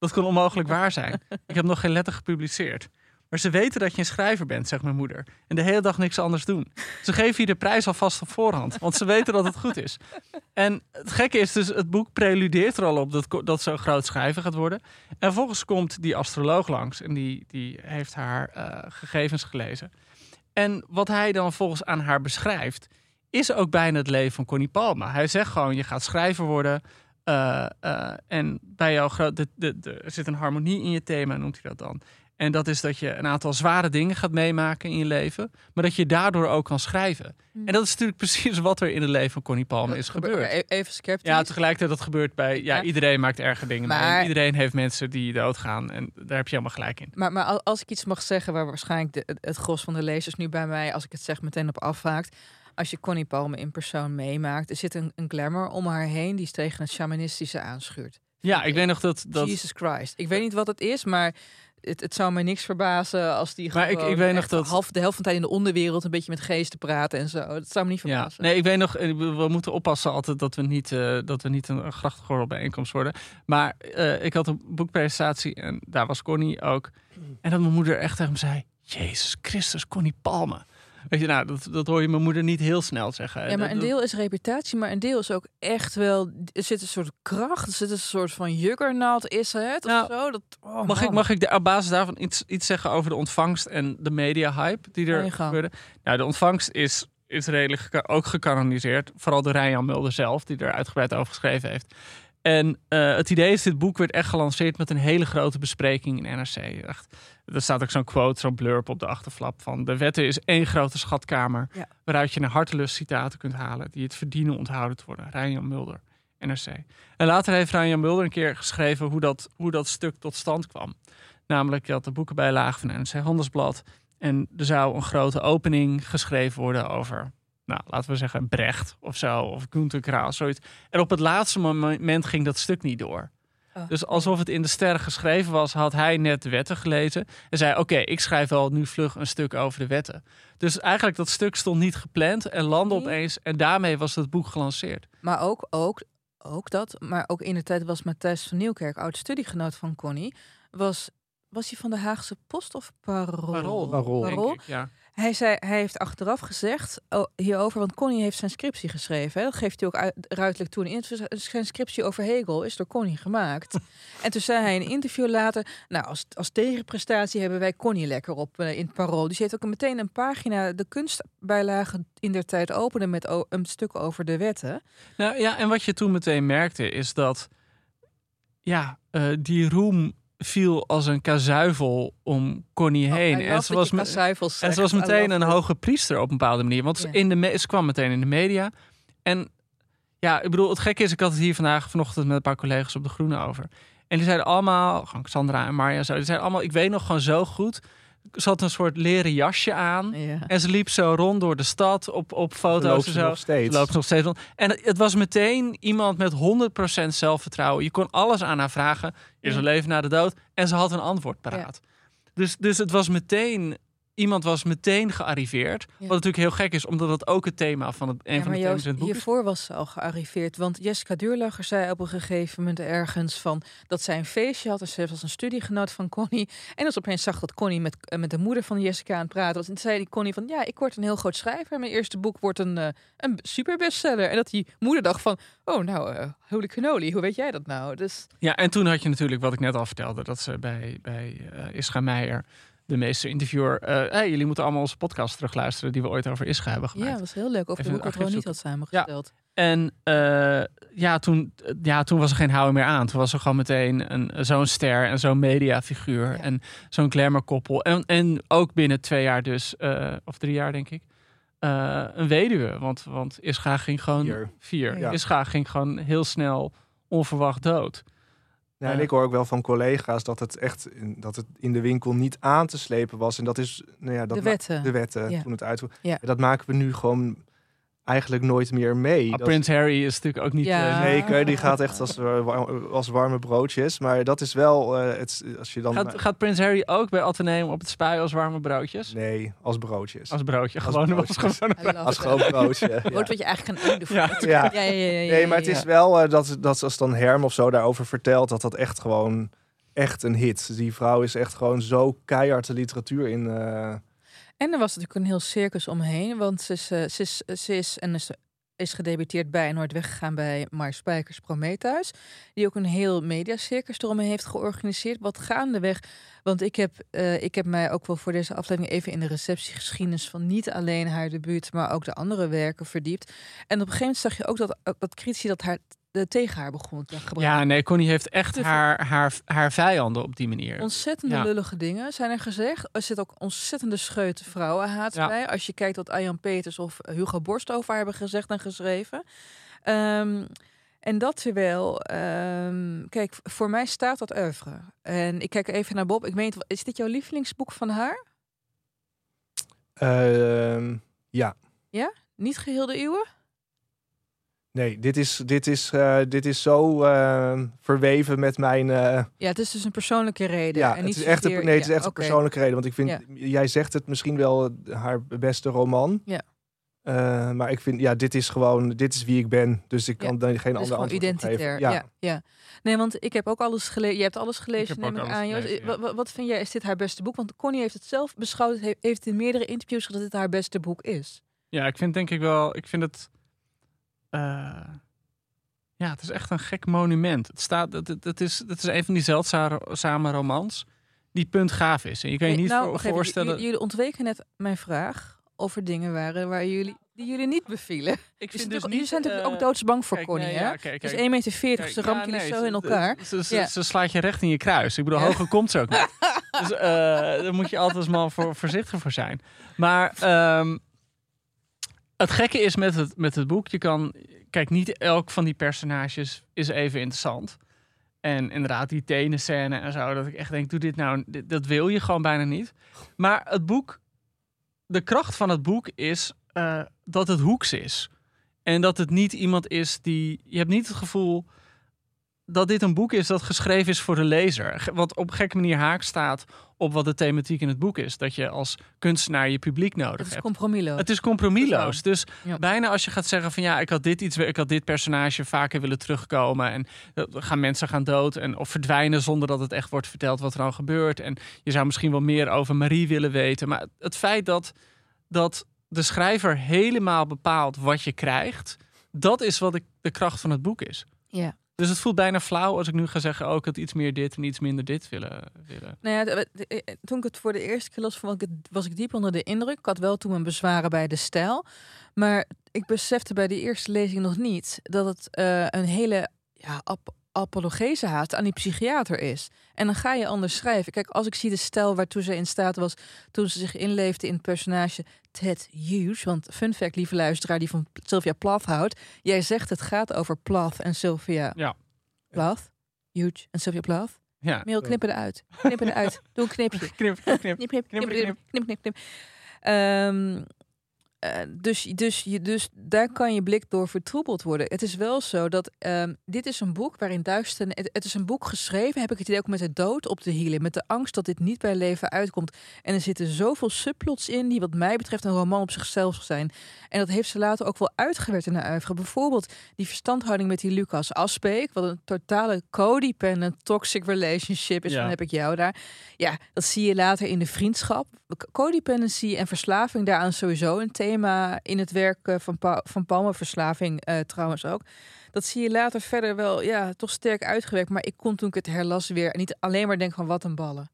Dat kon onmogelijk waar zijn. Ik heb nog geen letter gepubliceerd. Maar ze weten dat je een schrijver bent, zegt mijn moeder. En de hele dag niks anders doen. Ze geven je de prijs alvast op voorhand, want ze weten dat het goed is. En het gekke is dus, het boek preludeert er al op dat, dat ze een groot schrijver gaat worden. En vervolgens komt die astroloog langs en die, die heeft haar eh, gegevens gelezen. En wat hij dan volgens aan haar beschrijft, is ook bijna het leven van Connie Palma. Hij zegt gewoon, je gaat schrijver worden. Eh, eh, en bij jou groot, de, de, de, er zit een harmonie in je thema, noemt hij dat dan. En dat is dat je een aantal zware dingen gaat meemaken in je leven, maar dat je daardoor ook kan schrijven. En dat is natuurlijk precies wat er in het leven van Connie Palme is gebeurd. E- Even sceptisch. Ja, tegelijkertijd dat gebeurt bij... Ja, Ja. iedereen maakt erge dingen mee. Maar- Iedereen heeft mensen die doodgaan. En daar heb je helemaal gelijk in. Maar, maar al- als ik iets mag zeggen waar waarschijnlijk de, het, het gros van de lezers nu bij mij, als ik het zeg, meteen op afhaakt. Als je Connie Palme in persoon meemaakt, er zit een, een glamour om haar heen die tegen het shamanistische aanschuurt. Ja, ik weet nog dat... dat Jesus Christ. Ik weet niet wat het is, maar het, het zou mij niks verbazen als die Maar ik- gewoon ik weet nog dat- half, de helft van de tijd in de onderwereld een beetje met geesten praten en zo. Dat zou me niet ja, verbazen. nee, ik weet nog... eh, We moeten oppassen altijd dat we niet, eh, dat we niet een, grachtgordel bijeenkomst worden. Maar eh, ik had een boekpresentatie en daar was Connie ook. En dat mijn moeder echt tegen me zei... Jezus Christus, Connie Palme. Weet je, nou, dat, dat hoor je mijn moeder niet heel snel zeggen. Ja, maar een deel is reputatie, maar een deel is ook echt wel. Er zit een soort kracht, er zit een soort van juggernaut, is het? Of Nou, zo? Dat, oh, Mag ik, mag ik de, op basis daarvan iets, iets zeggen over de ontvangst en de media-hype die er gebeurde? Nou, de ontvangst is, is redelijk geka- ook gekanoniseerd. Vooral door Ryan Mulder zelf, die er uitgebreid over geschreven heeft. En eh, het idee is, dit boek werd echt gelanceerd met een hele grote bespreking in NRC. Echt, er staat ook zo'n quote, zo'n blurb op de achterflap van... De wetten is één grote schatkamer Ja. waaruit je naar hartelust citaten kunt halen... die het verdienen onthouden te worden. Ryan Mulder, NRC. En later heeft Ryan Mulder een keer geschreven hoe dat, hoe dat stuk tot stand kwam. Namelijk dat de boekenbijlage van NRC Handelsblad... en er zou een grote opening geschreven worden over... Nou, laten we zeggen Brecht of zo, of Günter Graal, zoiets. En op het laatste moment ging dat stuk niet door. Oh. Dus alsof het in de sterren geschreven was, had hij net de wetten gelezen. En zei, oké, ik schrijf wel nu vlug een stuk over de wetten. Dus eigenlijk dat stuk stond niet gepland en landde Nee. opeens. En daarmee was het boek gelanceerd. Maar ook, ook, ook dat. Maar ook in de tijd was Matthijs van Nieuwkerk, oud studiegenoot van Connie, was. Was hij van de Haagse Post of Parool? Parool. Parool. denk Parool? ik, ja. Hij, zei, hij heeft achteraf gezegd oh, hierover, want Connie heeft zijn scriptie geschreven. Hè? Dat geeft hij ook uit, ruidelijk toe. in. Zijn scriptie over Hegel is door Connie gemaakt. en toen zei hij in een interview later... nou, als, als tegenprestatie hebben wij Connie lekker op eh, in het Parool. Dus hij heeft ook meteen een pagina, de kunstbijlage in der tijd opende... met een stuk over de wetten. Nou ja, en wat je toen meteen merkte is dat ja, eh, die roem viel als een kazuivel om Connie heen. Oh, I en ze was, en ze was meteen een hoge priester op een bepaalde manier. Want in de ze kwam meteen in de media. En ja, ik bedoel, het gekke is, ik had het hier vandaag vanochtend met een paar collega's op de Groene over. En die zeiden allemaal, Sandra en Marja, zo, die zeiden allemaal, ik weet nog gewoon zo goed Ze had een soort leren jasje aan. Ja. En ze liep zo rond door de stad op, op foto's ze en zo. nog steeds. Ze loopt nog steeds rond. En het, was meteen iemand met 100% zelfvertrouwen. Je kon alles aan haar vragen. Is Ja. er leven na de dood? En ze had een antwoord paraat. Dus, dus het was meteen... Iemand was meteen gearriveerd. Wat natuurlijk heel gek is, omdat dat ook het thema van het, een Ja, van de thema's in het boek is. hiervoor was ze al gearriveerd. Want Jessica Duurlacher zei op een gegeven moment ergens van dat zij een feestje had. En ze was een studiegenoot van Connie. En als opeens zag dat Connie met, eh, met de moeder van Jessica aan het praten was. En toen zei die Connie van ja, ik word een heel groot schrijver. Mijn eerste boek wordt een, eh een superbestseller. En dat die moeder dacht van, oh nou, eh holy cannoli, hoe weet jij dat nou? Dus Ja, en toen had je natuurlijk wat ik net al vertelde, dat ze bij, bij eh Ischa Meijer, de meeste interviewer, eh hey, jullie moeten allemaal onze podcast terugluisteren die we ooit over Ischa hebben ja, gemaakt. dat was heel leuk. Over Even de boek een wat Ron niet had samengesteld. En eh, ja, toen, ja, toen was er geen houden meer aan. Toen was er gewoon meteen een, zo'n ster en zo'n mediafiguur Ja. en zo'n glamour koppel. En, en ook binnen twee jaar dus, eh, of drie jaar denk ik, eh, een weduwe. Want, want Ischa ging gewoon Vier. vier. Ja. Ischa ging gewoon heel snel onverwacht dood. Ja, en ik hoor ook wel van collega's dat het echt in- dat het in de winkel niet aan te slepen was. En dat is nou ja, dat De wetten. de wetten Ja. toen het uitvoer. Ja. Dat maken we nu gewoon eigenlijk nooit meer mee. Ah, Dat- Prins Harry is natuurlijk ook niet... Ja. eh, Zeker, die gaat echt als, eh, als warme broodjes. Maar dat is wel, eh, het, als je dan... Gaat, gaat Prins Harry ook bij Atheneum op het spuien als warme broodjes? Nee, als broodjes. Als broodje, Als gewoon. broodjes. Als love Als gewoon broodje. Brood ja. wat je eigenlijk kan eten. Ja. Ja. Ja, ja, ja, ja, Nee, maar het ja, is wel dat, dat als dan Herm of zo daarover vertelt, dat dat echt gewoon echt een hit. Die vrouw is echt gewoon zo keihard de literatuur in. eh, En er was natuurlijk een heel circus omheen, want ze is, eh, ze is, ze is, en is, is gedebuteerd bij en nooit weggegaan bij Mar Spijkers Prometheus. Die ook een heel mediacircus eromheen heeft georganiseerd. Wat gaandeweg, want ik heb, eh, ik heb mij ook wel voor deze aflevering even in de receptiegeschiedenis van niet alleen haar debuut, maar ook de andere werken verdiept. En op een gegeven moment zag je ook dat, dat critici dat haar de, tegen haar begon te gebruiken. Ja, nee, Connie heeft echt haar, haar, haar vijanden op die manier. Ontzettende Ja. lullige dingen zijn er gezegd. Er zit ook ontzettende scheute vrouwenhaat Ja. bij. Als je kijkt wat Arjan Peters of Hugo Borst over haar hebben gezegd en geschreven. Ehm, en dat terwijl, ehm, kijk, voor mij staat dat oeuvre. En ik kijk even naar Bob. Ik weet, is dit jouw lievelingsboek van haar? ehm, ja, Niet geheel de uwe? Nee, dit is, dit is, eh, dit is zo eh, verweven met mijn. eh, Ja, het is dus een persoonlijke reden. ja, en het niet is echt, een, nee, het is ja, echt een persoonlijke reden. Want ik vind, Ja. jij zegt het misschien wel haar beste roman. Ja. Eh, maar ik vind, ja, dit is gewoon, dit is wie ik ben. Dus ik Ja, kan daar geen Het is andere gewoon antwoord identitair. geven. Ja. Ja, Nee, want ik heb ook alles gelezen. Je hebt alles gelezen, neem ik aan. Gelezen, Wat, wat, wat vind jij? Is dit haar beste boek? Want Connie heeft het zelf beschouwd. he- Heeft in meerdere interviews gezegd dat dit haar beste boek is. Ja, ik vind denk ik wel, ik vind het, eh, ja, het is echt een gek monument. Het staat, het, het, is, het is een van die zeldzame romans die punt gaaf is. En je kan je Nee, niet nou, voor- voorstellen. jullie ontweken net mijn vraag of er dingen waren waar jullie die jullie niet bevielen. ik Dus vind dus jullie zijn natuurlijk eh, ook doodsbang voor kijk, Connie, nee, hè? ja, kijk, Dus kijk, 1,40 meter, kijk, ze ja, ramt jullie nee, zo in elkaar. Ze, ze, Ja. ze slaat je recht in je kruis. Ik bedoel, hoger komt ze ook niet. Dus eh, daar moet je altijd als man voor, voorzichtig voor zijn. Maar ehm, het gekke is met het, met het boek, je kan... Kijk, niet elk van die personages is even interessant. En inderdaad, die tenenscène en zo, dat ik echt denk, doe dit nou, dat wil je gewoon bijna niet. Maar het boek, de kracht van het boek is eh, dat het hoeks is. En dat het niet iemand is die, je hebt niet het gevoel dat dit een boek is dat geschreven is voor de lezer. Wat op een gekke manier haak staat op wat de thematiek in het boek is. Dat je als kunstenaar je publiek nodig Het is hebt. compromisloos. Het is compromisloos. Dus Ja. bijna als je gaat zeggen van ja, ik had dit iets, ik had dit personage vaker willen terugkomen en dan gaan mensen gaan dood en of verdwijnen zonder dat het echt wordt verteld wat er dan gebeurt. En je zou misschien wel meer over Marie willen weten, maar het feit dat dat de schrijver helemaal bepaalt wat je krijgt, dat is wat ik, de kracht van het boek is. Ja. Dus het voelt bijna flauw als ik nu ga zeggen, ook het iets meer dit en iets minder dit willen. willen. Nou ja, de- de- eh, toen ik het voor de eerste keer las, vond ik was ik diep onder de indruk. Ik had wel toen mijn bezwaren bij de stijl. Maar ik besefte bij die eerste lezing nog niet dat het eh, een hele ja, apologese haat aan die psychiater is. En dan ga je anders schrijven. Kijk, als ik zie de stijl waartoe ze in staat was toen ze zich inleefde in het personage Ted Hughes. Want fun fact, lieve luisteraar die van Sylvia Plath houdt. Jij zegt het gaat over Plath en Sylvia Ja. Plath. Hughes en Sylvia Plath. Ja. Merel, knip eruit. Knip eruit. Doe een knipje. Knip, knip, knip. Knip, knip, knip, Knip, knip, knip, knip, knip. Ehm, eh, dus, dus, je, dus daar kan je blik door vertroebeld worden. Het is wel zo dat ehm, dit is een boek waarin duisternis... Het, het is een boek geschreven, heb ik het idee, ook met de dood op de hielen. Met de angst dat dit niet bij leven uitkomt. En er zitten zoveel subplots in die wat mij betreft een roman op zichzelf zijn. En dat heeft ze later ook wel uitgewerkt in haar oeuvre. Bijvoorbeeld die verstandhouding met die Lucas Aspeek. Wat een totale codependent toxic relationship is. Ja. Dan heb ik jou daar. Ja, dat zie je later in de vriendschap. Codependency en verslaving daaraan sowieso een thema in het werk eh, van, pa van Palme. Verslaving eh, trouwens ook. Dat zie je later verder wel ja, toch sterk uitgewerkt. Maar ik kon toen ik het herlas weer niet alleen maar denken van wat een ballen.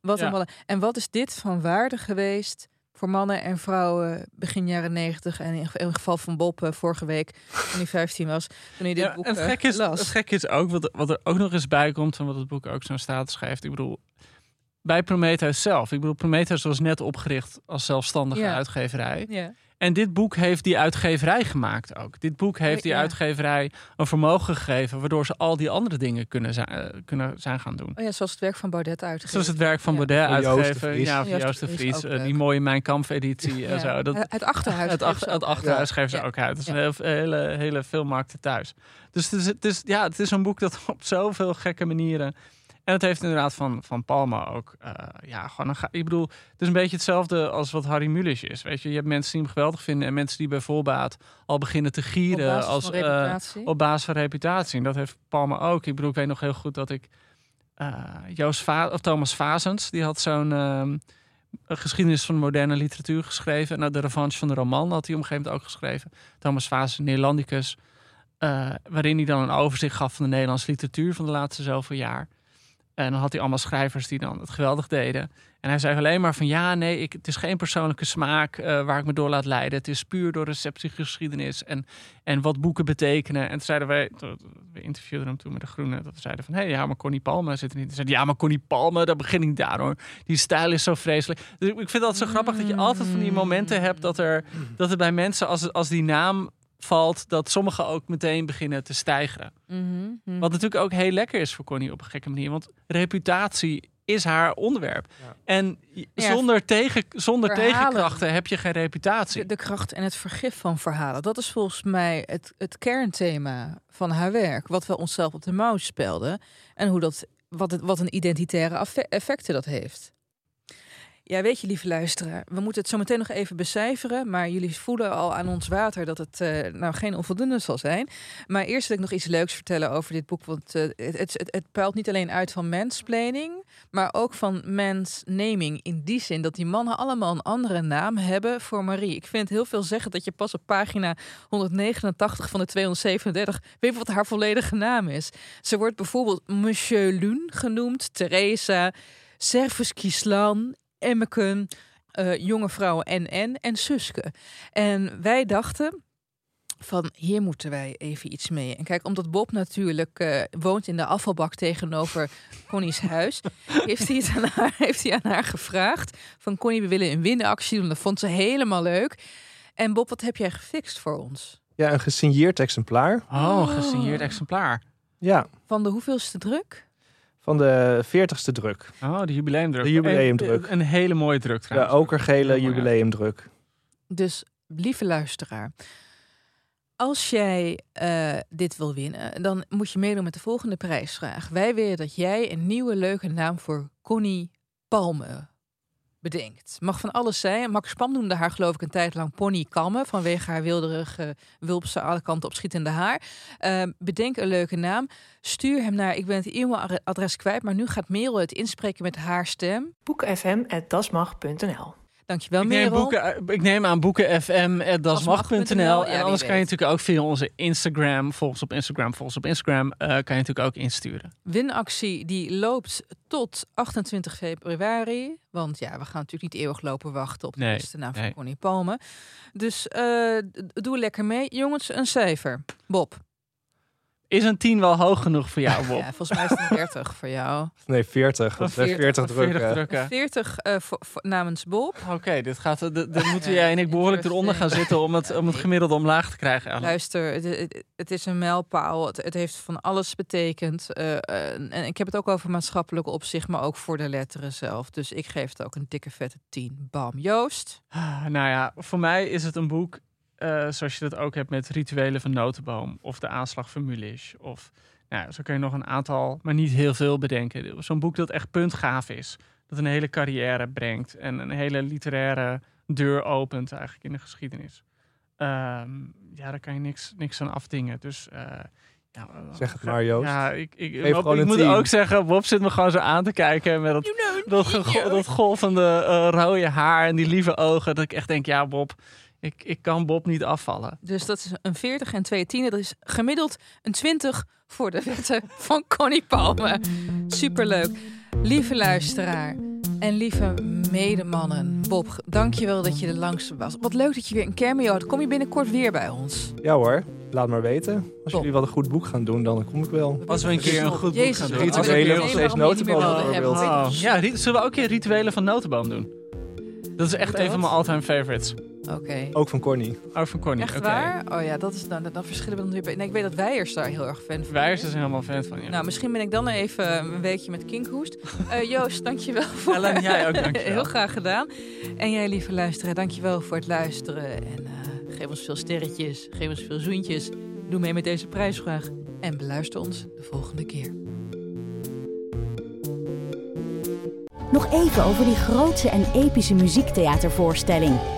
Wat Ja. een ballen. En wat is dit van waarde geweest voor mannen en vrouwen begin jaren negentig. En in het geval van Bob eh, vorige week, toen hij 15 was. Toen hij dit Ja, boek en het gek is, las. het gek is ook, wat, wat er ook nog eens bij komt... en wat het boek ook zo'n status schrijft. Ik bedoel, bij Prometheus zelf. Ik bedoel, Prometheus was net opgericht als zelfstandige Ja. uitgeverij. Ja. En dit boek heeft die uitgeverij gemaakt ook. Dit boek heeft die Ja. uitgeverij een vermogen gegeven... waardoor ze al die andere dingen kunnen zijn, eh, kunnen zijn gaan doen. Oh ja, zoals het werk van Baudet uitgegeven. Zoals het werk van Ja. Baudet de uitgegeven. Ja, van Joost de Joost de Vries, eh, die mooie Mijn Kamp-editie en zo. Dat, het achterhuis. het, ze het ook. achterhuis Ja. geven ze Ja. ook uit. Het is Ja. een heel- hele, hele veel markten thuis. Dus het is, het, is, ja, het is een boek dat op zoveel gekke manieren... En het heeft inderdaad van, van Palma ook... eh, ja, gewoon een, ik bedoel, het is een beetje hetzelfde als wat Harry Mulisch is. Weet je? je hebt mensen die hem geweldig vinden... en mensen die bij voorbaat al beginnen te Op gieren... basis als, van eh, reputatie. op basis van reputatie. En dat heeft Palma ook. Ik bedoel, ik weet nog heel goed dat ik... eh, Joost Va of Thomas Vazens, die had zo'n... ehm, geschiedenis van de moderne literatuur geschreven. Nou, de revanche van de roman had hij op een gegeven moment ook geschreven. Thomas Vazens, Neerlandicus. eh, waarin hij dan een overzicht gaf van de Nederlandse literatuur van de laatste zoveel jaar. En dan had hij allemaal schrijvers die dan het geweldig deden. En hij zei alleen maar van ja, nee, ik, het is geen persoonlijke smaak eh, waar ik me door laat leiden. Het is puur door receptiegeschiedenis en, en wat boeken betekenen. En toen zeiden wij, we interviewden hem toen met de Groene, dat zeiden van hé, hey, ja, maar Connie Palme zit er niet. Hij zei, ja, maar Connie Palme, daar begin ik daar hoor. Die stijl is zo vreselijk. Dus ik vind dat zo grappig dat je altijd van die momenten hebt dat er, dat er bij mensen, als, als die naam valt, dat sommigen ook meteen beginnen te stijgeren. Mhm, mhm. Wat natuurlijk ook heel lekker is voor Connie op een gekke manier. Want reputatie is haar onderwerp. Ja. En Ja, zonder, tegen, zonder verhalen. tegenkrachten heb je geen reputatie. De, de kracht en het vergif van verhalen. Dat is volgens mij het, het kernthema van haar werk. Wat we onszelf op de mouw spelden. En hoe dat, wat, het, wat een identitaire effecten dat heeft. Ja, weet je, lieve luisteraar, we moeten het zo meteen nog even becijferen. Maar jullie voelen al aan ons water dat het eh, nou geen onvoldoende zal zijn. Maar eerst wil ik nog iets leuks vertellen over dit boek. Want eh, het, het, puilt niet alleen uit van mansplaining, maar ook van mansnaming. In die zin dat die mannen allemaal een andere naam hebben voor Marie. Ik vind het heel veel zeggen dat je pas op pagina 189 van de 237 weet wat haar volledige naam is. Ze wordt bijvoorbeeld Monsieur Lune genoemd, Teresa, Servus Kislan, Emmeken, eh, jonge vrouwen NN en Suske. En wij dachten van hier moeten wij even iets mee. En kijk, omdat Bob natuurlijk eh, woont in de afvalbak tegenover Connie's huis, heeft hij, het aan haar, heeft hij aan haar gevraagd van Connie, we willen een winactie doen. Dat vond ze helemaal leuk. En Bob, wat heb jij gefixt voor ons? Ja, een gesigneerd exemplaar. Oh, een gesigneerd exemplaar. Ja, Van de hoeveelste druk? Van de 40ste druk. Oh, de jubileumdruk. De jubileumdruk. Een, een hele mooie druk De trouwens. okergele mooi, ja. jubileumdruk. Dus lieve luisteraar, als jij eh, dit wil winnen, dan moet je meedoen met de volgende prijsvraag. Wij willen dat jij een nieuwe leuke naam voor Connie Palme bedenkt. Mag van alles zijn. Max Pam noemde haar geloof ik een tijd lang Pony Kamme vanwege haar wilderige, wulpse, alle kanten opschietende haar. Eh, bedenk een leuke naam. Stuur hem naar, ik ben het e-mailadres kwijt, maar nu gaat Merel het inspreken met haar stem. boekenfm.dasmag.nl Dankjewel Ik neem, boeken, ik neem aan boekenfm.dasmag.nl. Dasmag.nl, ja, en anders kan je natuurlijk ook via onze Instagram, volgens op Instagram, volgens op Instagram, eh, kan je natuurlijk ook insturen. Winactie die loopt tot 28 februari. Want ja, we gaan natuurlijk niet eeuwig lopen wachten op de Nee, beste naam van nee. Connie Palme. Dus eh, doe lekker mee. Jongens, een cijfer. Bob. Is een 10 wel hoog genoeg voor jou, Bob? Ja, volgens mij is het een 30 voor jou. Nee, 40. Dat zijn 40 Of 40 drukken. drukken. 40 eh, voor- voor- namens Bob. Oké, dit gaat. de- de- Dan moeten jij en ik behoorlijk eronder gaan zitten om het, om het gemiddelde omlaag te krijgen. Luister, het, is een mijlpaal. Het, het heeft van alles betekend. Eh, eh, en ik heb het ook over maatschappelijke opzicht, maar ook voor de letteren zelf. Dus ik geef het ook een dikke vette 10. Bam. Joost? Ah, Nou ja, voor mij is het een boek eh, zoals je dat ook hebt met Rituelen van Notenboom of De Aanslag van Mulisch. Of nou, ja, zo kun je nog een aantal, maar niet heel veel bedenken. Zo'n boek dat echt puntgaaf is. Dat een hele carrière brengt en een hele literaire deur opent eigenlijk in de geschiedenis. Ehm, ja, daar kan je niks, niks aan afdingen. Dus eh, ja, Zeg het maar, Joost. Ja, ik, ik, Geef Bob, gewoon ik moet 10. ook zeggen, Bob zit me gewoon zo aan te kijken met dat, dat, golvende eh, rode haar en die lieve ogen. Dat ik echt denk, ja Bob, ik, ik kan Bob niet afvallen. Dus dat is een 40 en twee tienen. Dat is gemiddeld een 20 voor de wetten van Connie Palme. Superleuk. Lieve luisteraar en lieve medemannen. Bob, dankjewel dat je er langs was. Wat leuk dat je weer een cameo had. Kom je binnenkort weer bij ons? Ja hoor, laat maar weten. Als Top. jullie wel een goed boek gaan doen, dan kom ik wel. Als we een keer een goed boek gaan doen. Rituelen steeds notenboom bijvoorbeeld. Ja, zullen we ook een keer rituelen van Notenboom doen? Dat is echt een van mijn all-time favorites. Oké. Ook van Corny. Ook van Connie. Echt oké. waar? Oh ja, dat is, dan, dan verschillen we dan weer. Nee, ik weet dat Wijers daar heel erg fan van Wijers is. is helemaal fan van, ja. Nou, misschien ben ik dan even een weekje met kinkhoest. Eh Joost, dankjewel voor... Ellen, jij ook, dankjewel. Heel graag gedaan. En jij, lieve luisteraar, dankjewel voor het luisteren. En eh, geef ons veel sterretjes, geef ons veel zoentjes. Doe mee met deze prijsvraag. En beluister ons de volgende keer. Nog even over die grootse en epische muziektheatervoorstelling.